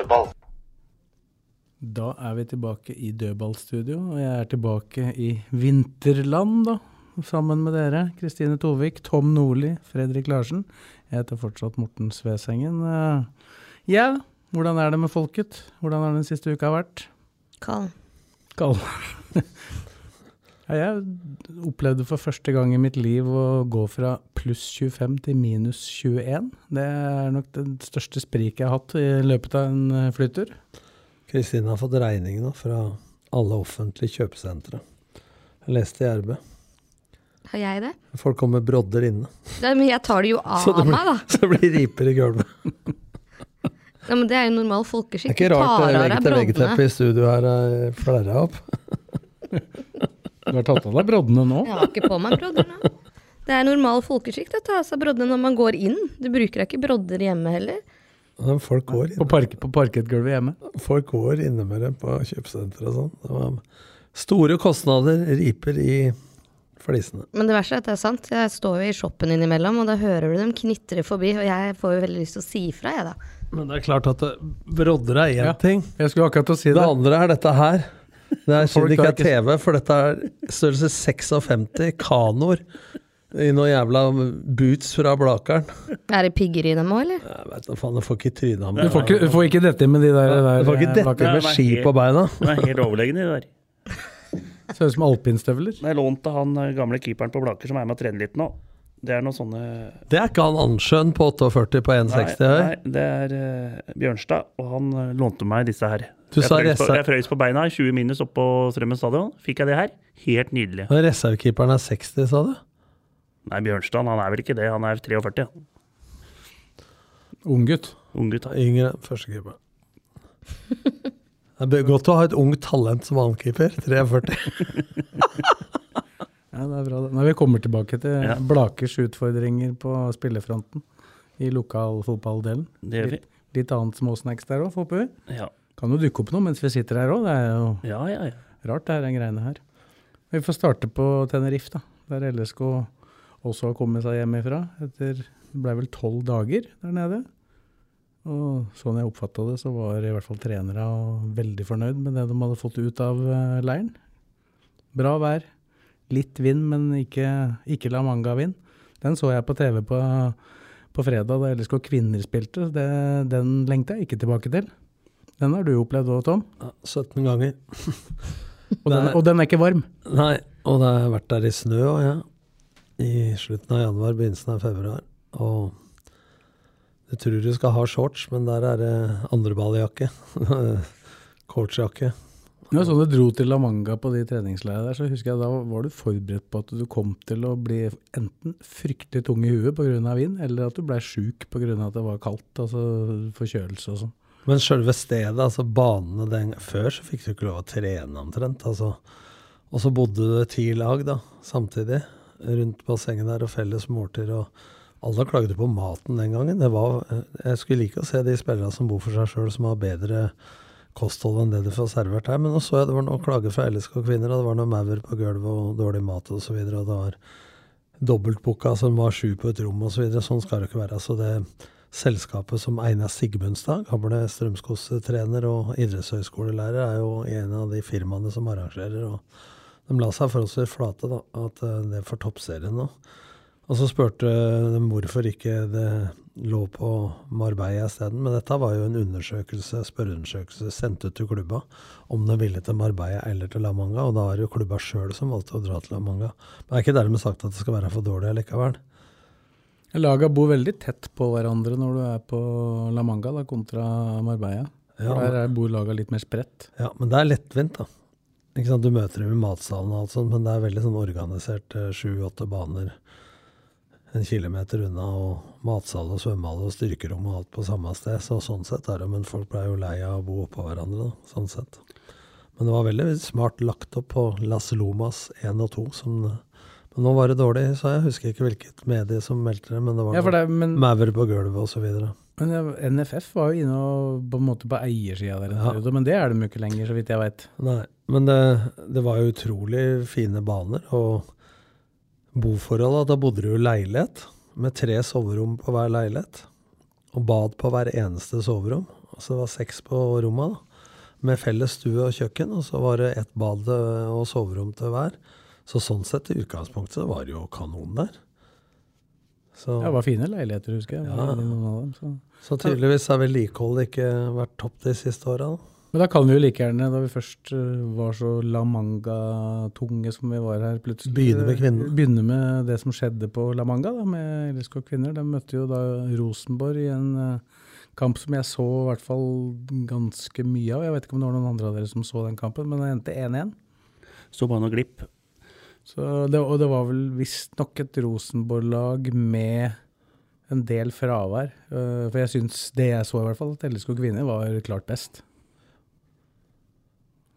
Dødball. Da er vi tilbake i dødballstudio, og jeg er tilbake i vinterland, da. Sammen med dere, Kristine Tovik, Tom Nordli, Fredrik Larsen. Jeg heter fortsatt Morten Svesengen. Eh, Ja, hvordan er det med folket? Hvordan har den siste uka vært? Kald. Kald. Jeg opplevde for første gang i mitt liv å gå fra pluss 25 til minus 21. Det er nok det største spriket jeg har hatt i løpet av en eh, flytur. Kristine har fått regning nå fra alle offentlige kjøpesentre. Jeg leste i RB. Har jeg det? Folk kommer med brodder inne. Nei, men jeg tar det jo av det blir, meg, da. så det blir riper i gulvet. Ja, men det er jo normal Det er ikke rart det er vegg-til-vegg-teppet i studio her er flerra opp. Du har tatt av deg broddene nå? Jeg har ikke på meg brodder nå. Det er normal folkeskikk å ta av seg broddene når man går inn. Du bruker ikke brodder hjemme heller. Folk går, På, park, på parkettgulvet hjemme? folk går inne med det på kjøpesenter og sånn. Det var store kostnader, riper i flisene. Men det verste er at det er sant. Jeg står jo i shoppen innimellom, og da hører du dem knitre forbi, og jeg får jo veldig lyst til å si ifra, jeg da. Men det er klart at det, brodder er én Ja. ting. Jeg skulle akkurat til å si Det det. andre er dette her. Det er synd det ikke er TV, for dette er størrelse 56 kanoer i noen jævla boots fra Blakeren. Er det pigger i dem òg, eller? Jeg vet da faen, jeg får ikke trynet av Du får ikke, du får ikke dette med de der, der Du får ikke eh, dette med ski på beina. Det er helt overlegne, de der. Ser ut som alpinstøvler. Det er lånt av han eh, gamle keeperen på Blaker som er med og trener litt nå. Det er noen sånne Det er ikke han Ansjøen på 48 på 160 høy. Nei, det er uh, Bjørnstad, og han lånte meg disse her. Du jeg, sa frøys på, jeg frøys på beina, 20 minus oppå Strømmen stadion. Fikk jeg det her? Helt nydelig. Og Reservekeeperen er 60, sa du? Nei, Bjørnstad han er vel ikke det, han er 43. Ung Unggutt. Unggutt. gutt, Yngre førstekeeper. Det er godt å ha et ungt talent som annenkeeper. 43. Ja, det er bra. det. Når vi kommer tilbake til Ja. Blakers utfordringer på spillefronten i lokalfotballdelen. Litt, litt annet småsnacks der òg, håper vi. Ja, Kan jo dukke opp noe mens vi sitter her òg. Det er jo ja, ja. ja. rart, det her, den greiene her. Vi får starte på Tenerife, da. Der LSK også har kommet seg hjem ifra. Etter det ble vel tolv dager der nede. Og sånn jeg oppfatta det, så var i hvert fall trenere veldig fornøyd med det de hadde fått ut av eh, leiren. Bra vær. Litt vind, men ikke, ikke La Manga-vind. Den så jeg på TV på, på fredag da LSK Kvinner spilte. Det, den lengta jeg ikke tilbake til. Den har du opplevd òg, Tom. Ja, 17 ganger. Og den, og den er ikke varm. Nei, og det har vært der i snø òg, ja. I slutten av januar, begynnelsen av februar. Og du tror du skal ha shorts, men der er det andreballjakke. Coachjakke. Ja, så du dro til La Manga på de treningsleirene der, så husker jeg da var du forberedt på at du kom til å bli enten fryktelig tung i huet pga. vind, eller at du ble sjuk pga. at det var kaldt, altså forkjølelse og sånn. Men sjølve stedet, altså banene den Før så fikk du ikke lov å trene omtrent. altså. Og så bodde det ti lag da, samtidig rundt bassenget der, og felles måltider. og Alle klagde på maten den gangen. Var, jeg skulle like å se de spillerne som bor for seg sjøl, som har bedre kosthold enn det du får servert her. Men nå så jeg det var noen klager fra LSK kvinner, og det var noe maur på gulvet og dårlig mat osv. Og, så og det var dobbeltbooka som var sju på et rom osv. Så videre. sånn skal det ikke være. Så det selskapet som Einar Sigmundstad, gamle Strømskos-trener og idrettshøyskolelærer, er jo en av de firmaene som arrangerer. og De la seg forholdsvis flate, da, at eh, det er for toppserien nå. Og så spurte de hvorfor ikke det lå på Marbella isteden. Men dette var jo en undersøkelse, spørreundersøkelse sendt ut til klubba om de ville til Marbella eller til La Manga, og da var det jo klubba sjøl som valgte å dra til La Manga. Men det er ikke dermed sagt at det skal være for dårlig likevel. Laga bor veldig tett på hverandre når du er på La Manga da, kontra Marbella. Ja, der er- bor laga litt mer spredt. Ja, men det er lettvint, da. Du møter dem i matsalen og alt sånt, men det er veldig sånn organisert. eh, Sju-åtte baner. en kilometer unna, og matsal og svømmehall og styrkerom og alt på samme sted. Så sånn sett er det, men folk blei jo lei av å bo oppå hverandre, da, sånn sett. Men det var veldig smart lagt opp på Las Lomas 1 og 2. Som, nå var det dårlig, så jeg husker ikke hvilket medie som meldte det, men det var Ja, det, men, maur på gulvet osv. men ja, NFF var jo inne og, på en måte på eiersida der Ja. men det er de jo ikke lenger, så vidt jeg veit. Nei, men det, det var jo utrolig fine baner. Og boforhold. da bodde du i leilighet med tre soverom på hver leilighet. Og bad på hver eneste soverom. Altså det var seks på rommet, da. Med felles stue og kjøkken, og så var det ett bad og soverom til hver. Så sånn sett, i utgangspunktet, var det jo kanon der. Så, Det var fine leiligheter, husker jeg. Ja. noen av dem, så. så tydeligvis har vedlikeholdet ikke vært topp de siste åra. Men da kan vi jo like gjerne, da vi først eh, var så La Manga-tunge som vi var her, plutselig Begynne med kvinner. Begynne med det som skjedde på La Manga da, med LSK kvinner. De møtte jo da Rosenborg i en eh, kamp som jeg så i hvert fall ganske mye av. Jeg vet ikke om det var noen andre av dere som så den kampen, men det endte 1-1. Så bare noe glipp. Så det, og det var vel visstnok et Rosenborg-lag med en del fravær. Eh, For jeg syns, det jeg så i hvert fall, at LSK kvinner var klart best.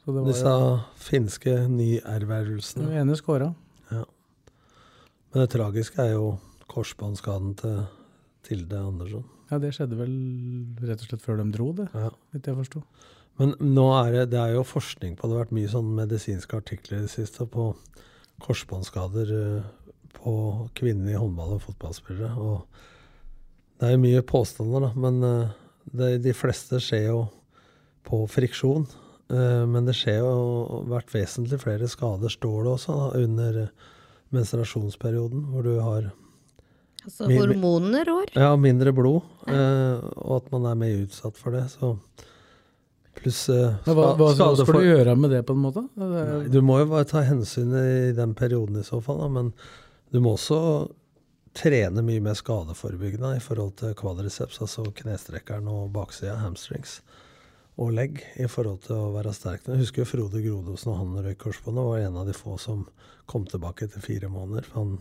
Så det var Disse finske nyervervelsene. den ene skåra. Men det tragiske er jo korsbåndskaden til Tilde Andersson. Ja, det skjedde vel rett og slett før de dro, det. Ja. Litt jeg forsto. Men nå er det, det er jo forskning på. Det har vært mye sånn medisinske artikler i det siste på korsbåndskader eh, på kvinnelige håndball- og fotballspillere. Og det er jo mye påstander, da. Men eh, det, de fleste skjer jo på friksjon. Eh, Men det skjer jo vært vesentlig flere skader, står det også, da, under menstruasjonsperioden, hvor du har Altså hormonene rår. ja, mindre blod, Ja. og at man er mer utsatt for det. Så pluss eh, hva, ska- hva, hva skal du gjøre med det, på en måte? Nei, Du må jo bare ta hensyn i den perioden i så fall, da, men du må også trene mye mer skadeforebyggende i forhold til kvadriceps, altså knestrekkeren og baksida, hamstrings, og legg, i forhold til å være sterk. Jeg husker jo Frode Grodosen og han røyk korsbåndet, var en av de få som kom tilbake etter fire måneder. For han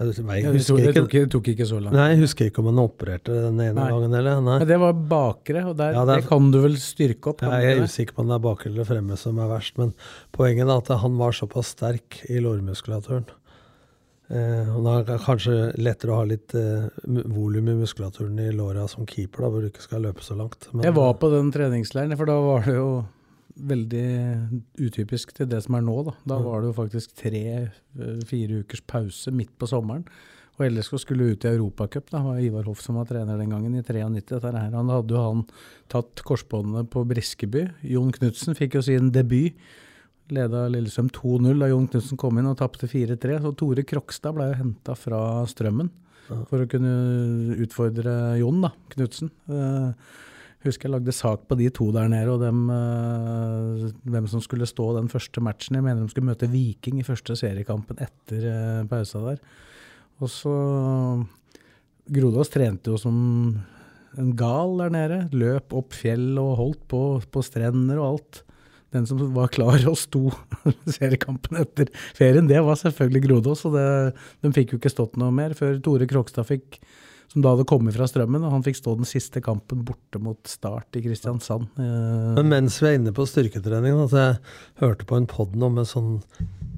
jeg, jeg, det, husker det, tok, det tok ikke så langt. Nei, jeg husker ikke om han opererte den ene Nei. gangen eller. Nei. Men det var bakre, og der, Ja, det er- det kan du vel styrke opp? Nei, Jeg er ikke usikker på om det er bakre eller fremme som er verst, men poenget er at han var såpass sterk i lårmuskulaturen. Eh, og da er det kanskje lettere å ha litt eh, volum i muskulaturen i låra som keeper, da, hvor du ikke skal løpe så langt. Men, Jeg var på den treningsleiren, for da var det jo veldig utypisk til det som er nå. Da, da var det jo faktisk tre-fire ukers pause midt på sommeren. Og LSK skulle ut i Europacup. Det var Ivar Hoff som var trener den gangen, i 93. Dette her. Han hadde jo han tatt korsbåndet på Briskeby. Jon Knutsen fikk jo sin debut. Leda Lillestrøm 2-0 da Jon Knutsen kom inn og tapte 4-3. Så Tore Krokstad ble jo henta fra Strømmen for å kunne utfordre Jon da, Knutsen. Eh, husker jeg lagde sak på de to der nede, og dem, eh, hvem som skulle stå den første matchen. Jeg mener de skulle møte Viking i første seriekampen etter eh, pausa der. Og så Grodås trente jo som en gal der nede. Løp opp fjell og holdt på på strender og alt. Den som var klar og sto seriekampen etter ferien, det var selvfølgelig Grodås. Og det, de fikk jo ikke stått noe mer før Tore Krokstad fikk som da hadde kommet fra strømmen, og han fikk stå den siste kampen borte mot Start i Kristiansand. Eh, men mens vi er inne på styrketrening, at jeg hørte på en pod nå med sånn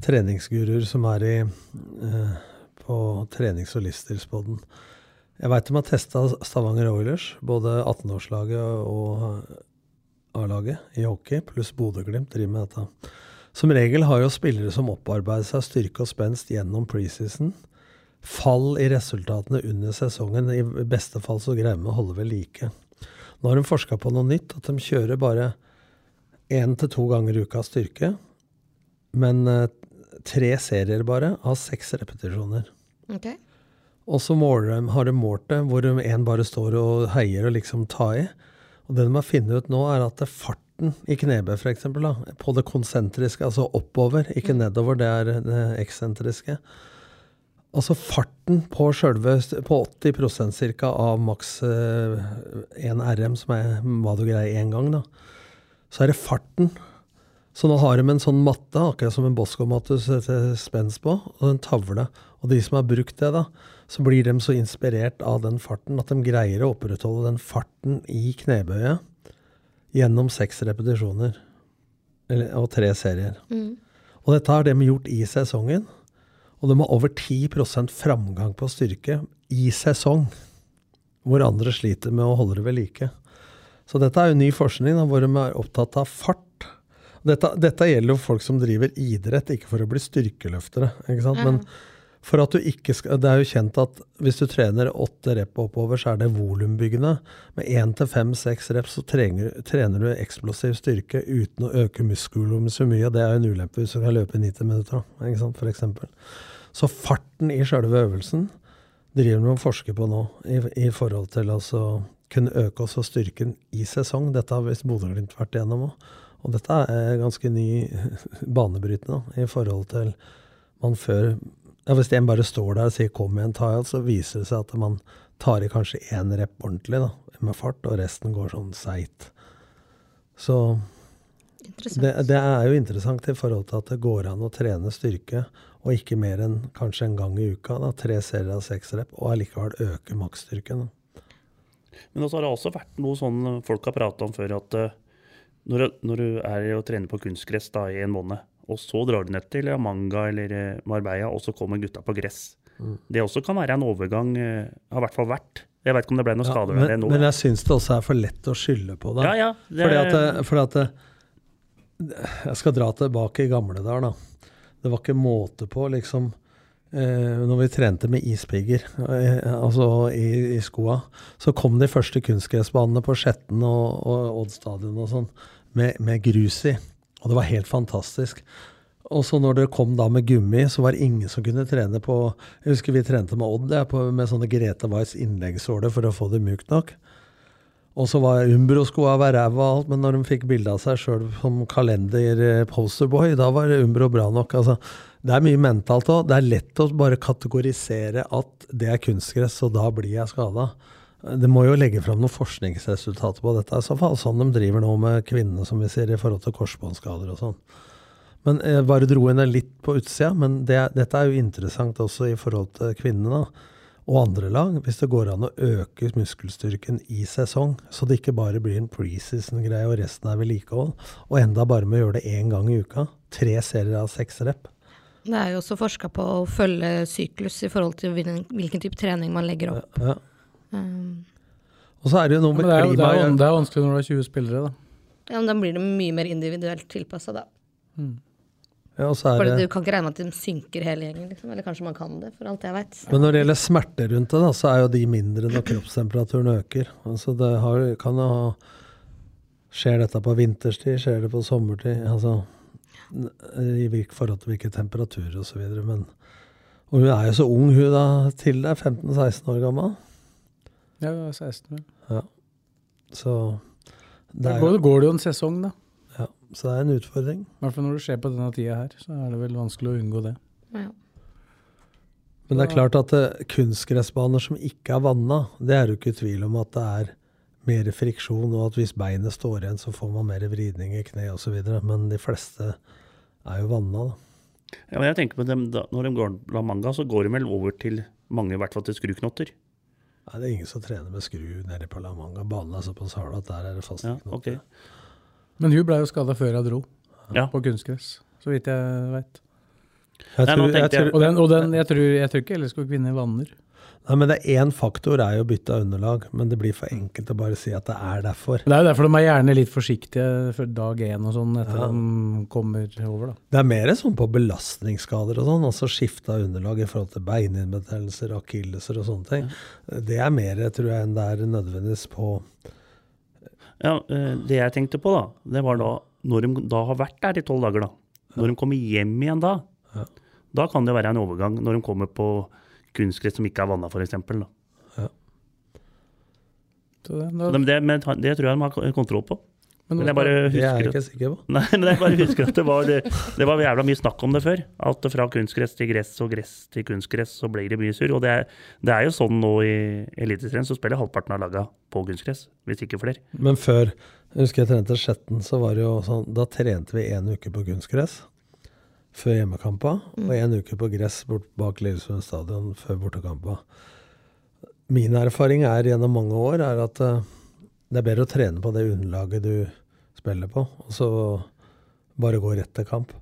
treningsguruer som er i eh, på trenings- og livsstilspodden. Jeg veit de har testa Stavanger Oilers, både 18-årslaget og A-laget i hockey, pluss Bodø-Glimt driver med dette. Som regel har jo spillere som opparbeider seg styrke og spenst gjennom preseason, fall i resultatene under sesongen. I beste fall så greier vi å holde ved like. Nå har de forska på noe nytt, at de kjører bare én til to ganger i uka styrke, men eh, tre serier bare av seks repetisjoner. Okay. Og så har de målt det, hvor én bare står og heier og liksom tar i. Og det de har funnet ut nå, er at farten i knebøy, f.eks., på det konsentriske, altså oppover, ikke nedover, det er det eksentriske. Altså farten på sjølve På 80% ca. av maks 1 RM, som er hva du greier én gang, da. Så er det farten. Så nå har de en sånn matte, akkurat som en Bosco-matte du setter spenst på, og en tavle. Og de som har brukt det, da, så blir de så inspirert av den farten at de greier å opprettholde den farten i knebøyet gjennom seks repetisjoner. Eller, og tre serier. Mm. Og dette har de gjort i sesongen. Og de har over 10% framgang på styrke i sesong, hvor andre sliter med å holde det ved like. Så dette er jo ny forskning hvor de er opptatt av fart. Dette, dette gjelder jo folk som driver idrett, ikke for å bli styrkeløftere. ikke sant? Men for at du ikke skal, Det er jo kjent at hvis du trener åtte rep oppover, så er det volumbyggende. Med én til fem, seks rep så trener, trener, du eksplosiv styrke uten å øke muskelvolumet så mye. Det er jo en ulempe hvis du kan løpe i 90 minutter, ikke sant, for eksempel. Så farten i sjølve øvelsen driver vi og forsker på nå, i, i forhold til altså kunne øke også styrken i sesong. Dette har visst Bodø-Glimt vært igjennom òg. Og dette er ganske ny banebrytende da, i forhold til man før ja, Hvis en bare står der og sier 'kom igjen, ta igjen', så viser det seg at man tar i kanskje én rep ordentlig da, med fart, og resten går sånn seigt. Så det, det, er jo interessant i forhold til at det går an å trene styrke, og ikke mer enn kanskje en gang i uka. da, Tre serier av seks rep, og allikevel øke maksstyrken. Men også har det også vært noe sånn folk har prata om før, at uh, når, når, du er og trener på kunstgress da, i en måned, og så drar du ned til Manga eller eh, Marbella, og så kommer gutta på gress. Mm. Det også kan være en overgang, uh, har i hvert fall vært. Jeg vet ikke om det ble noen ja, skader men, nå. Men jeg syns det også er for lett å skylde på det. Ja, ja, det fordi at, fordi at Jeg skal dra tilbake i gamle dager, da. Det var ikke måte på, liksom eh, Når vi trente med ispigger eh, altså i, i, skoa, så kom de første kunstgressbanene på Skjetten og, og Odd stadion og sånn med, med grus i. Og det var helt fantastisk. Og så når det kom da med gummi, så var det ingen som kunne trene på Jeg husker vi trente med Odd ja, på, med sånne Grete Weiss innleggssåler for å få det mjukt nok. Og så var Umbro-skoa var ræva og alt, men når de fikk bilde av seg sjøl som kalender-posterboy, da var Umbro bra nok. Altså, det er mye mentalt òg. Det er lett å bare kategorisere at det er kunstgress, og da blir jeg skada. Det må jo legge fram noen forskningsresultater på dette. I så fall sånn de driver nå med kvinnene, som vi sier, i forhold til korsbåndskader og sånn. Men jeg eh, bare dro henne litt på utsida. Men det, dette er jo interessant også i forhold til kvinnene. Og andre lag, hvis det går an å øke muskelstyrken i sesong, så det ikke bare blir en preseason-greie og resten er vedlikehold, og enda bare med å gjøre det én gang i uka. Tre serier av seks rep. Det er jo også forska på å følge syklus i forhold til hvilken type trening man legger opp. Ja. Um, og så er det jo noe med det er, klima det er, det er vanskelig når du har 20 spillere, da. Ja, men da blir det mye mer individuelt tilpassa, da. Mm. Ja, det, Du kan ikke regne med at de synker hele gjengen, liksom. eller kanskje man kan det, for alt jeg vet. Men når det gjelder smerter rundt det, da, så er jo de mindre når kroppstemperaturen øker. Altså det har, kan jo ha Skjer dette på vinterstid, skjer det på sommertid? Altså i forhold til hvilke temperaturer osv. Men Og hun er jo så ung, hun da, til det er 15-16 år gammel. Ja, hun er 16 år. Ja. Så det er, går, går det jo en sesong, da. Så det er en utfordring. I hvert fall når det skjer på denne tida her, så er det vel vanskelig å unngå det. Ja. Men det er klart at uh, kunstgressbaner som ikke er vanna, det er jo ikke tvil om at det er mer friksjon, og at hvis beinet står igjen, så får man mer vridning i kne osv. Men de fleste er jo vanna, da. Ja, men jeg tenker på dem, da, Når de går la manga, så går de vel over til mange i hvert fall til skruknotter? Nei, det er ingen som trener med skru nede på La Manga. Banen er såpass hard at der er det faste ja, knotter. Okay. Men hun ble jo skada før jeg dro, ja. på kunstgress, så vidt jeg veit. Og, den, og den, jeg, tror, jeg tror ikke LSK-kvinner vanner. Nei, men det er Én faktor er jo bytte av underlag, men det blir for enkelt å bare si at det er derfor. Det er jo derfor de er gjerne litt forsiktige for dag én og sånn, etter ja. de kommer over. da. Det er mer sånn på belastningsskader og sånn, altså skifte av underlag i forhold til beininnbetennelser, akilleser og sånne ting. Ja. Det er mer, tror jeg, enn det er nødvendigvis på ja, eh, Det jeg tenkte på, da, det var da når de da har vært der i tolv dager, da. Når de kommer hjem igjen da, ja. da kan det være en overgang. Når de kommer på kunstgress som ikke er vanna, f.eks. Ja. Det, det, det, det tror jeg de har kontroll på. Men jeg bare husker, det er jeg ikke sikker på. Nei, men jeg bare husker at det var, det var jævla mye snakk om det før. At fra kunstgress til gress og gress til kunstgress, så blir det mye surr. Og det er, det er, jo sånn nå i Eliteserien, så spiller halvparten av laga på kunstgress. Hvis ikke flere. Men før, jeg husker jeg trente Skjetten, så var det jo sånn Da trente vi én uke på kunstgress. før hjemmekampa, og en uke på gress bort bak Lillesund stadion før bortekampa. Min erfaring er gjennom mange år er at eh, det er bedre å trene på det underlaget du spiller på, og så bare gå rett til kamp.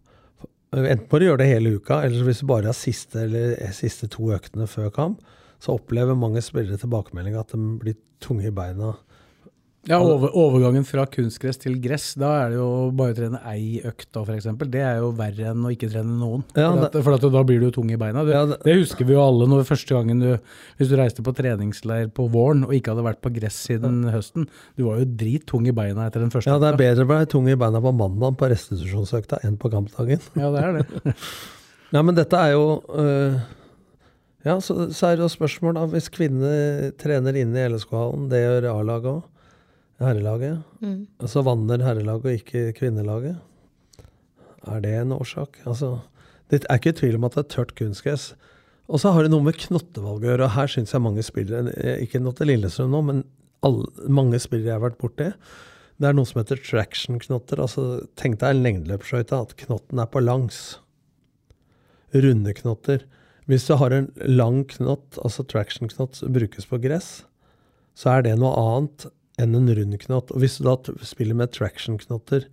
Enten må du gjøre det hele uka, eller hvis du bare har siste, eller siste to øktene før kamp, så opplever mange spillere tilbakemelding at de blir tunge i beina. Ja, over, Overgangen fra kunstgress til gress, da er det jo bare å trene ei økt da, f.eks. Det er jo verre enn å ikke trene noen. Ja, for at, for at da blir du tung i beina. Det, Ja, det- det husker vi jo alle når første gangen du Hvis du reiste på treningsleir på våren og ikke hadde vært på gress siden høsten. Du var jo drittung i beina etter den første Ja, det er bedre å være tung i beina på mandag på restitusjonsøkta enn på kampdagen. Ja, det er det. Ja, men dette er jo øh, Ja, så, så er det jo spørsmål, da. Hvis kvinner trener inne i LSK-hallen, det gjør A-laget òg, herrelaget, Mm. og så vanner herrelaget og ikke kvinnelaget, er det en årsak? Altså, det er ikke tvil om at det er tørt kunstgress. Og så har det noe med knottevalg å gjøre, og her syns jeg mange spillere, eh, ikke noe til Lillestrøm nå, men alle, mange spillere jeg har vært borti, det er noe som heter traction-knotter. Altså, tenk deg en lengdeløpsskøyte, at knotten er på langs runde knotter. Hvis du har en lang knott, altså traction-knott, brukes på gress, så er det noe annet enn en rund knott. Og hvis du da spiller med traction-knotter,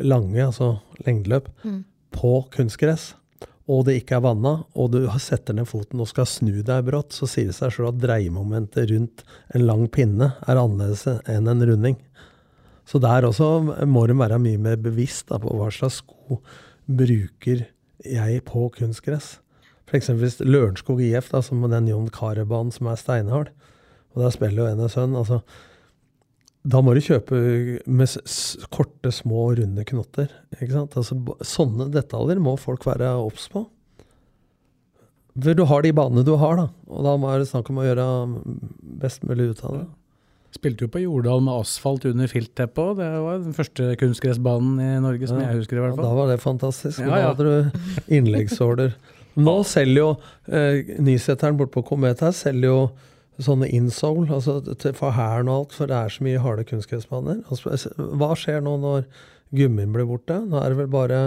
lange, altså lengdeløp, på kunstgress, og det ikke er vanna, og du setter ned foten og skal snu deg brått, så sier det seg sjøl at dreiemomentet rundt en lang pinne er annerledes enn en runding. Så der også må de være mye mer bevisst da, på hva slags sko bruker jeg på kunstgress. Eksempel hvis Lørenskog IF, da, som den John Carew-banen som er steinhard, og der spiller jo NSØN, altså da må du kjøpe med korte, små, runde knotter. Altså, sånne detaljer må folk være obs på. For du har de banene du har, da. Og da må det snakk om å gjøre best mulig ut av det. Spilte jo på Jordal med asfalt under filtteppet òg. Det var den første kunstgressbanen i Norge som Ja. jeg husker, i hvert Ja, fall. da var det fantastisk. Ja, Da hadde du innleggsorder. Nå selger jo eh, Nyseteren borte på Komet her selger jo sånne insole, altså til, for hæren og alt, for det er så mye harde kunstgressbaner. Altså, Hva skjer nå når gummien blir borte? Nå er det vel bare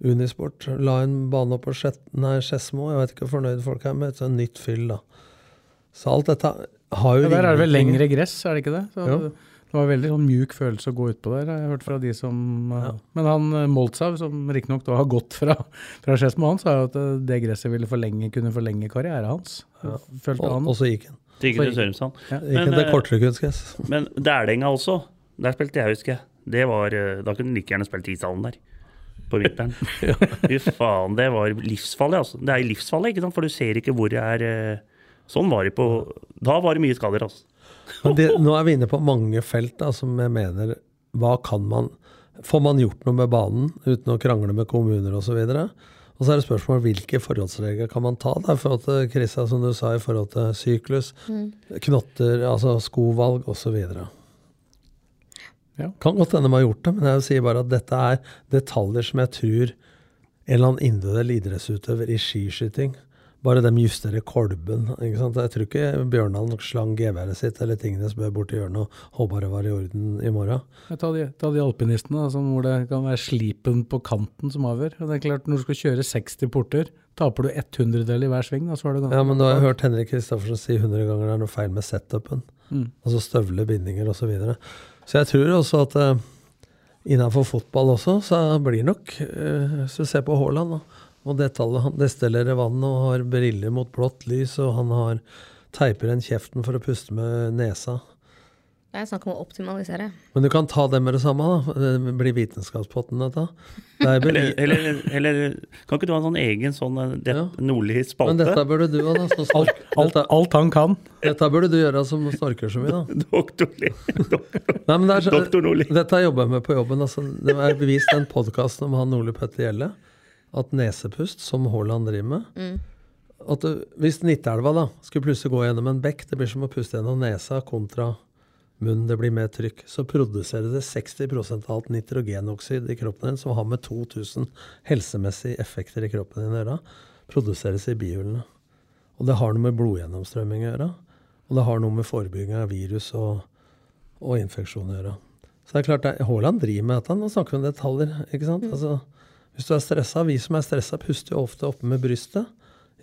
Unisport. La en bane opp på Skedsmo. Jeg vet ikke hvor fornøyd folk er med et sånt nytt fyll, da. Så alt dette har jo Ja, der er det vel lengre gress, er det ikke det? Så det var var veldig sånn mjuk følelse å gå utpå der, jeg har hørt fra de som uh, Ja. Men han uh, Moltzav, som riktignok da har gått fra, fra Skedsmo, han sa jo at uh, det gresset ville forlenge, kunne forlenge karrieren hans. Ja. Følte han. og så gikk den. Sigrid Sørumsand. Ja. Men, det til eh, kortere kunstgress. Men Dælenga også. Der spilte jeg, husker jeg. Det var, eh, da kunne du like gjerne spilt ishallen der. På vinteren. Fy faen, det var livsfarlig, altså. Det er livsfarlig, ikke sant? for du ser ikke hvor det er eh, Sånn var det på Da var det mye skader, altså. Men det, nå er vi inne på mange felt da, som jeg mener Hva kan man Får man gjort noe med banen uten å krangle med kommuner osv.? Og så er det spørsmål hvilke forholdsregler kan man ta Der, forhold til Krista, som du sa, i forhold til syklus, knotter, altså skovalg osv. Ja. Kan godt hende man har gjort det, men jeg sier bare at dette er detaljer som jeg tror en eller annen individuell idrettsutøver i skiskyting bare de justerer kolben. ikke sant? Jeg tror ikke Bjørndalen slang geværet sitt eller tingene som bort borti hjørnet og håpa det var i orden i morgen. Ta de, ta de alpinistene altså, hvor det kan være slipen på kanten som avgjør. Det er klart, Når du skal kjøre 60 porter, taper du 100-del i hver sving. Da, så er det ganske Ja, men da har jeg hørt Henrik Kristoffersen si 100 ganger det er noe feil med setupen. Mm. Altså støvler, bindinger osv. Så, videre. så jeg tror også at uh, innenfor fotball også, så blir nok uh, Hvis du ser på Haaland, da, og detaljer, han destillerer vann og har briller mot blått lys, og han har teiper igjen kjeften for å puste med nesa. Det er snakk om å optimalisere. Men du kan ta det med det samme, da. Det blir vitenskapspotten, dette. Det er Eller, eller, eller kan ikke du ha en sånn egen sånn eh, det, Ja. nordlig spalte? Men dette burde du ha, da. som alt, alt, alt han kan. dette burde du gjøre som snorker så mye, da. Doktor, doktor, Nei, er doktor Nordli. Dette har jeg med på jobben. Altså, det er bevist den podkasten om han Nordli Petter Gjelle, at nesepust, som Haaland driver med at du, Hvis Nittelva da skulle plutselig gå gjennom en bekk, det blir som å puste gjennom nesa kontra munnen, det blir mer trykk, så produserer det 60% av alt nitrogenoksid i kroppen din, som har med 2000 helsemessige effekter i kroppen din å gjøre, produseres i bihulene. Og det har noe med blodgjennomstrømming å gjøre. Og det har noe med forebygging av virus og, og infeksjon å gjøre. Så det er klart, Haaland driver med dette. Nå snakker vi om detaljer. ikke sant? Altså, Hvis du er stressa, vi som er stressa, puster jo ofte oppe med brystet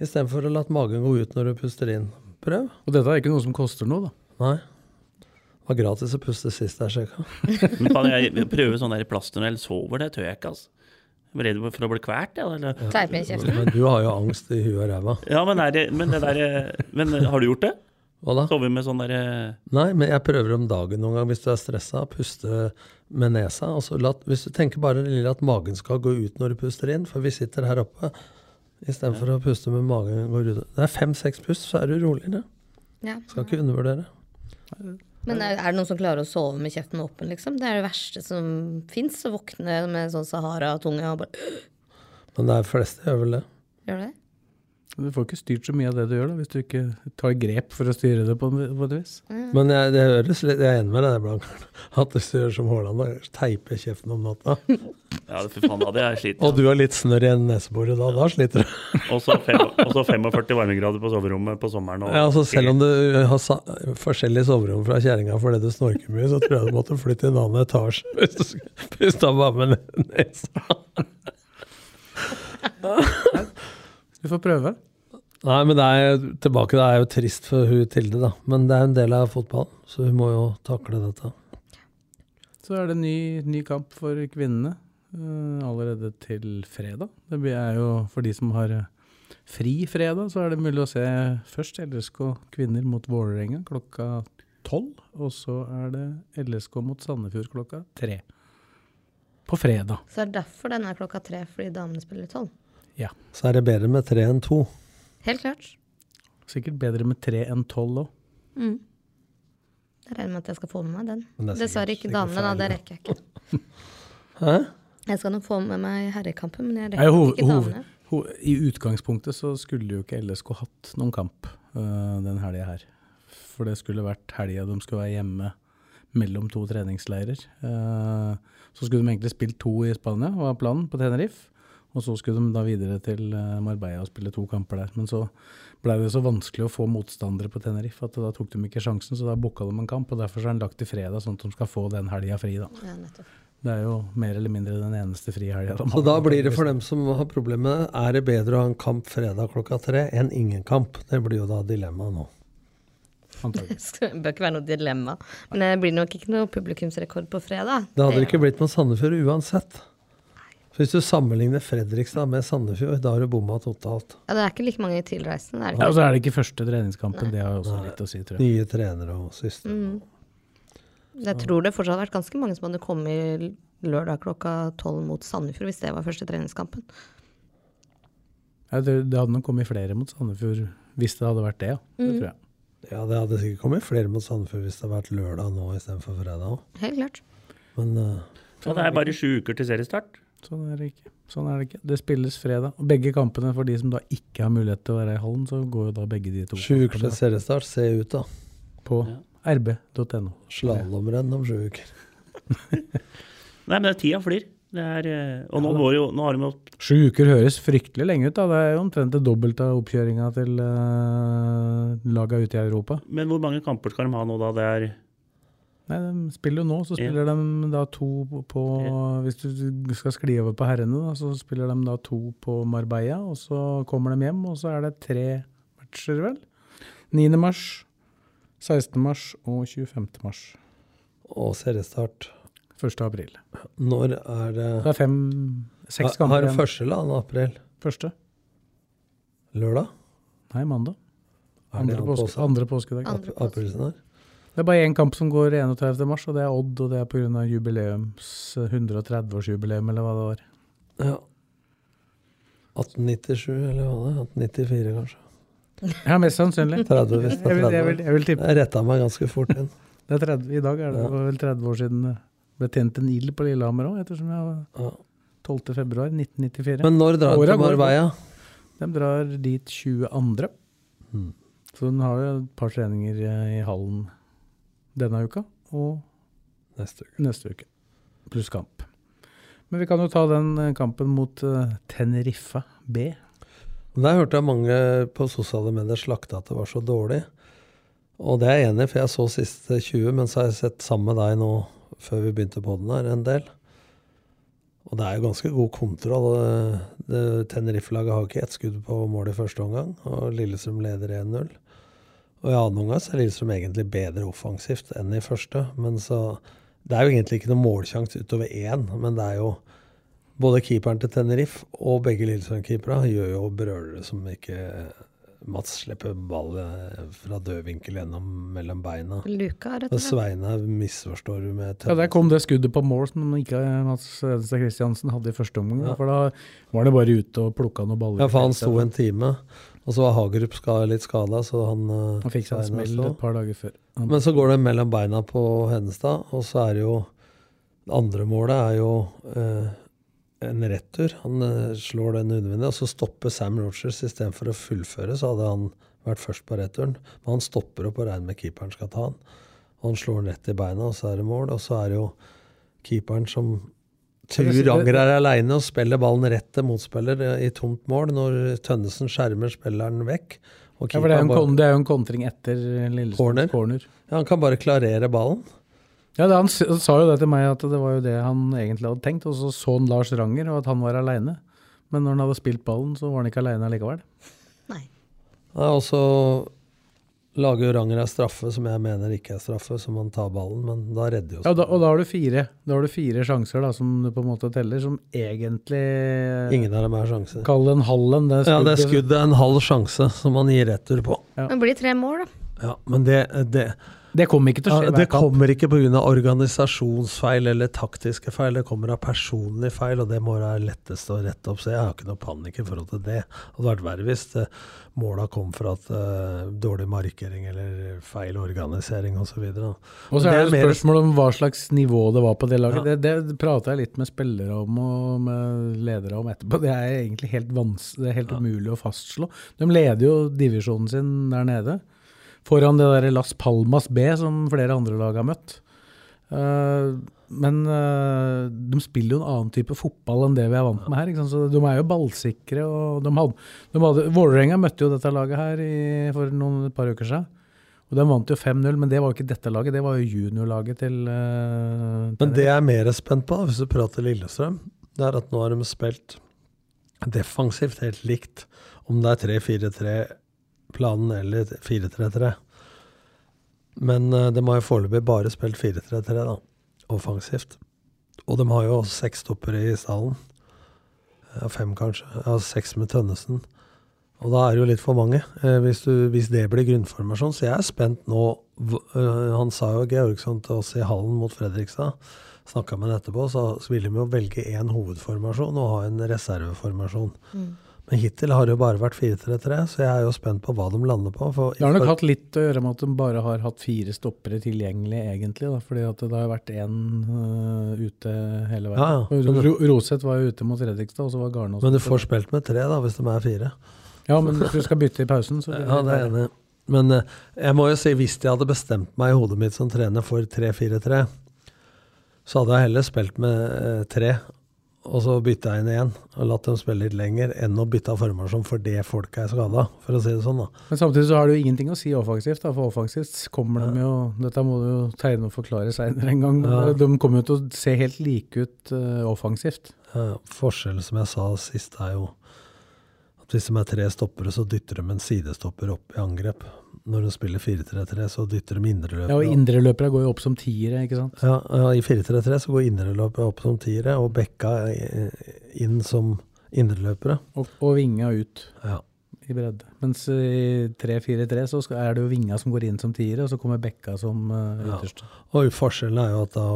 istedenfor å la magen gå ut når du puster inn. Prøv. Og dette er ikke noe som koster noe, da. Nei. Det var gratis å puste sist jeg sjekka. Men kan jeg prøve sånn der i plasten, eller sover? Det tør jeg ikke, altså. Jeg er redd for å bli kvalt, jeg. Eller? Teipe i. Men du har jo angst i huet og ræva. Ja, men, er det, men, det der, men har du gjort det? Hva da? Sove med sånn derre Nei, men jeg prøver om dagen noen gang hvis du er stressa. Puste med nesa. Altså, la, hvis du tenker bare lille at magen skal gå ut når du puster inn, for vi sitter her oppe istedenfor å puste med magen går ut. Det er fem-seks pust, så er du roligere. Ja. Skal ikke undervurdere. Men er, er det noen som klarer å sove med kjeften åpen, liksom? Det er det verste som fins. Å våkne med sånn Sahara-tunge og bare Men de fleste gjør vel det. Gjør det? Du får ikke styrt så mye av det du gjør, da, hvis du ikke tar grep for å styre det på, på et vis. Men jeg, det høres litt, jeg er enig med deg, Blankaren. At du gjør som Haaland, og Teiper kjeften om natta. Ja, for faen, da hadde jeg slitt. Og du har litt snørr i neseboret da. Da sliter du. Og så fem- og så 45 varmegrader på soverommet på sommeren. Og Ja, altså Selv om du har sa forskjellige soverom fra kjerringa fordi du snorker mye, så tror jeg du måtte flytte i en annen etasje hvis du skulle puste bare med nesa. Du får prøve. Nei, men det er tilbake. Det er jo trist for hun Tilde, da. Men det er en del av fotballen, så hun må jo takle dette. Så er det ny, ny kamp for kvinnene eh, allerede til fredag. Det er jo for de som har eh, fri fredag, så er det mulig å se først LSK kvinner mot Vålerenga klokka tolv. Og så er det LSK mot Sandefjord klokka tre. På fredag. Så er det derfor den er klokka tre, fordi damene spiller tolv. Ja. Så er det bedre med tre enn to. Helt klart. Sikkert bedre med tre enn tolv òg. Mm. Jeg regner med at jeg skal få med meg den. Er Dessverre ikke damene, da. Det rekker jeg ikke. Hæ? Jeg skal nok få med meg herrekampen, men jeg rekker Nei, ikke damene. I utgangspunktet så skulle jo ikke LSK hatt noen kamp øh, den helga her. For det skulle vært helga de skulle være hjemme mellom to treningsleirer. Uh, så skulle de egentlig spilt to i Spania, var planen, på Tenerife. Og så skulle de da videre til eh, Marbella og spille to kamper der. Men så ble det så vanskelig å få motstandere på Tenerife at da tok de ikke sjansen, så da booka de en kamp. Og derfor så er den lagt til fredag, sånn at de skal få den helga fri, da. Ja, nettopp. Det er jo mer eller mindre den eneste frihelga de Så da blir det for dem som har problemer er det bedre å ha en kamp fredag klokka tre enn ingen kamp. Det blir jo da dilemmaet nå. Antagelig. Det bør ikke være noe dilemma. Men det blir nok ikke noe publikumsrekord på fredag. Det hadde det ikke blitt med Sandefjord uansett. Så Hvis du sammenligner Fredrikstad med Sandefjord, da har du bomma totalt. Ja, det er ikke like mange tilreisende. Det er det Ja, og så er det ikke første treningskampen, det har også også litt å si, tror jeg. Nye trenere og system. Mm. Jeg tror det fortsatt hadde vært ganske mange som hadde kommet lørdag klokka tolv mot Sandefjord hvis det var første treningskampen. Ja, det, det hadde nok kommet flere mot Sandefjord hvis det hadde vært det, ja. Det Mm. tror jeg. Ja, det hadde sikkert kommet flere mot Sandefjord hvis det hadde vært lørdag nå istedenfor fredag òg. Helt klart. Men Uh, Så det er bare sju uker til seriestart. Sånn er det ikke. Sånn er det ikke. Det spilles fredag. Og begge kampene, for de som da ikke har mulighet til å være i hallen, så går jo da begge de to sju uker til seriestart, se ut da. på rb.no. Slalåmrenn om sju uker. Nei, men det er tida flyr. Det er, eh, og nå, går jo, nå har de jo Sju uker høres fryktelig lenge ut, da. Det er jo omtrent det dobbelte av oppkjøringa til uh, laga ute i Europa. Men hvor mange kamper skal de ha nå, da? Det er Nei, de spiller jo nå, så spiller de da to på, ja. Hvis du skal skli over på herrene, da, så spiller de da to på Marbella, og så kommer de hjem, og så er det tre matcher, vel? 9. mars, 16. mars og 25. mars. Og seriestart 1. april. Når er det Det er fem, seks Har kamper du igjen. første eller annen april? Første? Lørdag? Nei, mandag. Andre, påske, påske? andre påskedag. Andre her? Det er bare én kamp som går 31. mars, og det er Odd, og det er pga. jubileums 130-årsjubileum, eller hva det var. Ja. 1897, eller hva det er? 1894, kanskje. Ja, mest sannsynlig. 30 hvis det Jeg er vil, jeg vil, jeg vil tippe Jeg retta meg ganske fort inn. det er 30, I dag er det Ja. vel 30 år siden det ble tent en ild på Lillehammer òg, ettersom jeg var Ja. 12. februar 1994. Men når drar de til. Marbella? De drar dit 22. Mm. Så hun har jo et par treninger eh, i hallen denne uka, og Neste uke. neste uke. Pluss kamp. Men vi kan jo ta den eh, kampen mot eh, Teneriffa B. Der hørte jeg mange på sosiale medier slakte at det var så dårlig. Og det er jeg enig i, for jeg så siste 20, men så har jeg sett sammen med deg nå før vi begynte på den her, en del. Og det er jo ganske god kontroll. Tenerife-laget har ikke ett skudd på mål i første omgang, og Lillestrøm leder 1-0. Og i annen omgang så er Lillestrøm egentlig bedre offensivt enn i første. Men så Det er jo egentlig ikke noen målsjanse utover én, men det er jo både keeperen til Tenerife og begge Lillestrøm-keepere gjør jo brølere som ikke Mats slipper ball eh, fra død vinkel gjennom mellom beina. Luka, rett og slett. Sveine misforstår du med Ja, Der kom det skuddet på mål som ikke Mats Edenstad Christiansen hadde i første omgang. Ja. For da var det bare ute og plukka noen baller. Ja, for han sto en time. Og så var Hagerup ska, litt skada, så han eh, Han fikk seg en smell et par dager før. Han- Men så går det mellom beina på Hennestad, og så er det jo Det andre målet er jo eh, en retur. Han eh, slår den undervinnet, og så stopper Sam Rogers istedenfor å fullføre, så hadde han vært først på returen. Men han stopper opp og regner med keeperen skal ta han. Og han slår den rett i beina, og så er det mål. Og så er det jo keeperen som Ja, tror det- Ranger er aleine og spiller ballen rett til motspiller eh, i tomt mål når Tønnesen skjermer spilleren vekk. Og Ja, for det er, bare- det er jo en kontring etter Lillestrøms Corner. corner. ja, han kan bare klarere ballen. Ja, det, Han sa jo det til meg, at det var jo det han egentlig hadde tenkt. Og så så han Lars Ranger, og at han var aleine. Men når han hadde spilt ballen, så var han ikke aleine likevel. Ja, og så lager Ranger ei straffe som jeg mener ikke er straffe, så man tar ballen, men da redder jo Ja, da, og da har du fire Da har du fire sjanser da, som du på en måte teller, som egentlig Ingen av dem er sjanser. Kall det en halv en. Det Ja, det skuddet er en halv sjanse som man gir retur på. Det blir tre mål, da. Ja, men det, det, Det kommer ikke til å skje ja, det kommer ikke pga. organisasjonsfeil eller taktiske feil, det kommer av personlige feil, og det må være lettest å rette opp. Så jeg har ikke noe panikk i forhold til det. Det hadde vært verre hvis eh, måla kom fra at uh, dårlig markering eller feil organisering osv. Og så er det spørsmål om hva slags nivå det var på det laget. Det, det prata jeg litt med spillere om og med ledere om etterpå. Det er egentlig helt, vans det er helt umulig å fastslå. De leder jo divisjonen sin der nede. Foran det der Las Palmas B som flere andre lag har møtt. Eh, men eh, de spiller jo en annen type fotball enn det vi er vant med her. Så de er jo ballsikre. og de hadde, de hadde, Vålerenga møtte jo dette laget her i, for noen, et par uker siden. Og De vant jo 5-0, men det var jo ikke dette laget, det var jo juniorlaget til uh, Men det jeg er mer spent på, hvis du prater Lillestrøm, det er at nå har de spilt defensivt helt likt. Om det er 3-4-3-planen eller 4-3-3. Men eh, de har jo foreløpig bare spilt 4-3-3, da. Offensivt. Og de har jo også seks toppere i stallen. Ja, fem, kanskje. Ja, seks med Tønnesen. Og da er det jo litt for mange, eh, hvis, du, hvis det blir grunnformasjon. Så jeg er spent nå. Øh, han sa jo Georgsson til oss i hallen mot Fredrikstad. Snakka med han etterpå, så ville de jo velge én hovedformasjon og ha en reserveformasjon. Mm. Men hittil har det jo bare vært 4-3-3, så jeg er jo spent på hva de lander på. Det har nok hatt litt å gjøre med at de bare har hatt fire stoppere tilgjengelig, egentlig. Da, fordi det har vært én uh, ute hele veien. Ja, ja. Roseth var jo ute mot Fredrikstad, og så var Garnås Men du får spilt med tre, da, hvis de er fire. Ja, men hvis du skal bytte i pausen, så Ja, det er enig. Men eh, jeg må jo si, hvis jeg hadde bestemt meg i hodet mitt som trener for 3-4-3, så hadde jeg heller spilt med eh, tre, og så bytta jeg inn igjen og latt dem spille litt lenger, enn å bytte av formasjon fordi folk er skada, for å si det sånn, da. Men samtidig så har det jo ingenting å si offensivt, da, for offensivt kommer de jo Dette må du jo tegne og forklare seinere en gang. Ja. De kommer jo til å se helt like ut uh, offensivt. Ja, Forskjellen, som jeg sa sist, er jo at hvis de er tre stoppere, så dytter de en sidestopper opp i angrep. Når de spiller 4-3-3, så dytter de indreløpere. Ja, og Indreløpere går jo opp som tiere, ikke sant. Ja, ja, i 4-3-3 så går indreløpet opp som tiere, og bekka eh, inn som indreløpere. Og, og vinga ut Ja. i bredde. Mens i 3-4-3 så skal, er det jo vinga som går inn som tiere, og så kommer bekka som øh, Ja. Og forskjellen er jo at da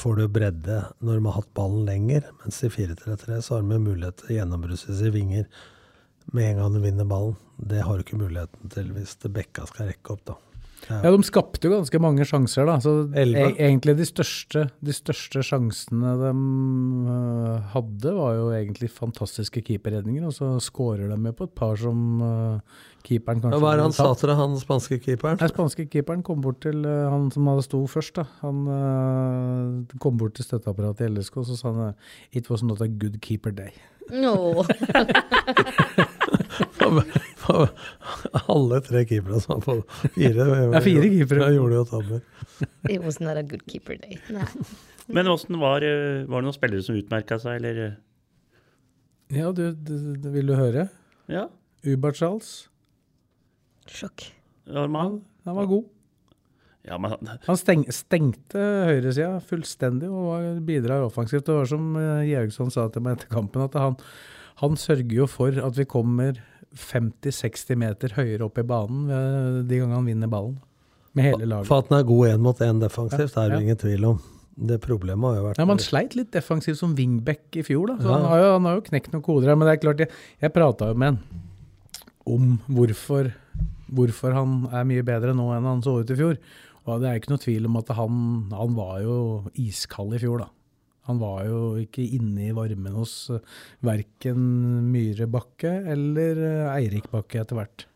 får du bredde når de har hatt ballen lenger, mens i 4-3-3 så har de mulighet til å gjennombrusse i vinger med en gang du vinner ballen. Det har du ikke muligheten til hvis det bekka skal rekke opp, da. Ja, de skapte jo ganske mange sjanser, da. Så e egentlig de største, de største sjansene de uh, hadde, var jo egentlig fantastiske keeperredninger, og så skårer de jo på et par som uh, keeperen kanskje Ja, Hva er det han sa til deg, han spanske keeperen? Den spanske keeperen kom bort til uh, han som hadde sto først. da. Han kom bort til støtteapparatet i LSK og så sa han It was not a good keeper day. Nå. Alle tre keepere som var på fire. Ja, fire keepere. Jeg gjorde jo tabber. It was not a good keeper day. Nei. Men åssen var, eh, var det noen spillere som utmerka seg, eller? eh? Ja, du, du, du, vil du høre? Ja. Ubert Charles. Sjokk. Ja, han, Han var god. ja, men han steng, stengte høyresida fullstendig og bidra bidrar offensivt. Det var som eh, sa til meg etter kampen, at han, han sørger jo for at vi kommer 50-60 meter høyere opp i banen de gangene han vinner ballen. Med hele laget. For at han er god én mot én defensivt, Ja, er det ja. ingen tvil om. Det problemet har jo vært Ja, Man sleit litt defensivt som wingback i fjor, da. Så Ja. han, har jo, han har jo knekt noen koder her. Men det er klart, jeg, jeg prata jo med han om hvorfor, hvorfor han er mye bedre nå enn han så ut i fjor. Og det er ikke noe tvil om at han, han var jo iskald i fjor, da. Han var jo ikke inne i varmen hos uh, verken Myhre Bakke eller eh, Eirik Bakke etter hvert.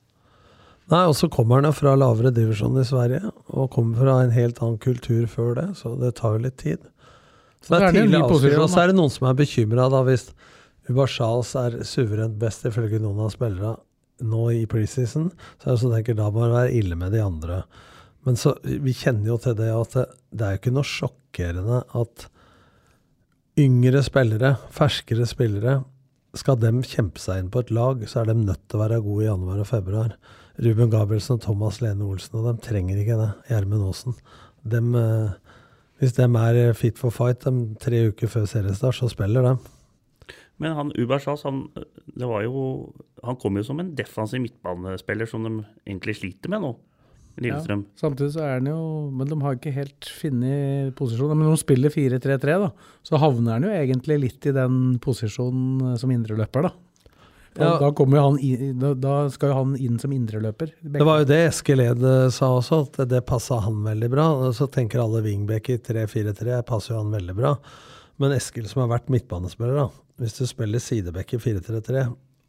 Nei, og så kommer han fra lavere divisjon i Sverige, og kommer fra en helt annen kultur før det, så det tar jo litt tid. Så Så det er tidlig avskrevet. Og så er det noen som er bekymra hvis Ubar Charles er suverent best ifølge noen av spillerne nå i preseason, så er det sånn tenker da må det være ille med de andre. Men så, vi kjenner jo til det at det, det er jo ikke noe sjokkerende at yngre spillere, ferskere spillere, skal dem kjempe seg inn på et lag, så er de nødt til å være gode i januar og februar. Ruben Gabrielsen og Thomas Lene Olsen, og de trenger ikke det. Gjermund Aasen. Dem, eh, hvis de er fit for fight de tre uker før seriestart, så spiller de. Men han Ubersas, han, jo, han kom jo som en defensiv midtbanespiller som de egentlig sliter med nå. Lillestrøm. Ja, samtidig så er han jo Men de har ikke helt funnet posisjonen. Men når de spiller 4-3-3, da, så havner han jo egentlig litt i den posisjonen eh, som indreløper, da. Da, Ja. da, kommer jo han i, da, da skal jo han inn som indreløper. Det var jo det Eskil Ed eh, sa også, at det passa han veldig bra. Så tenker alle wingback i 3-4-3, passer jo han veldig bra. Men Eskil som har vært midtbanespiller, da. Hvis du spiller sideback i 4-3-3,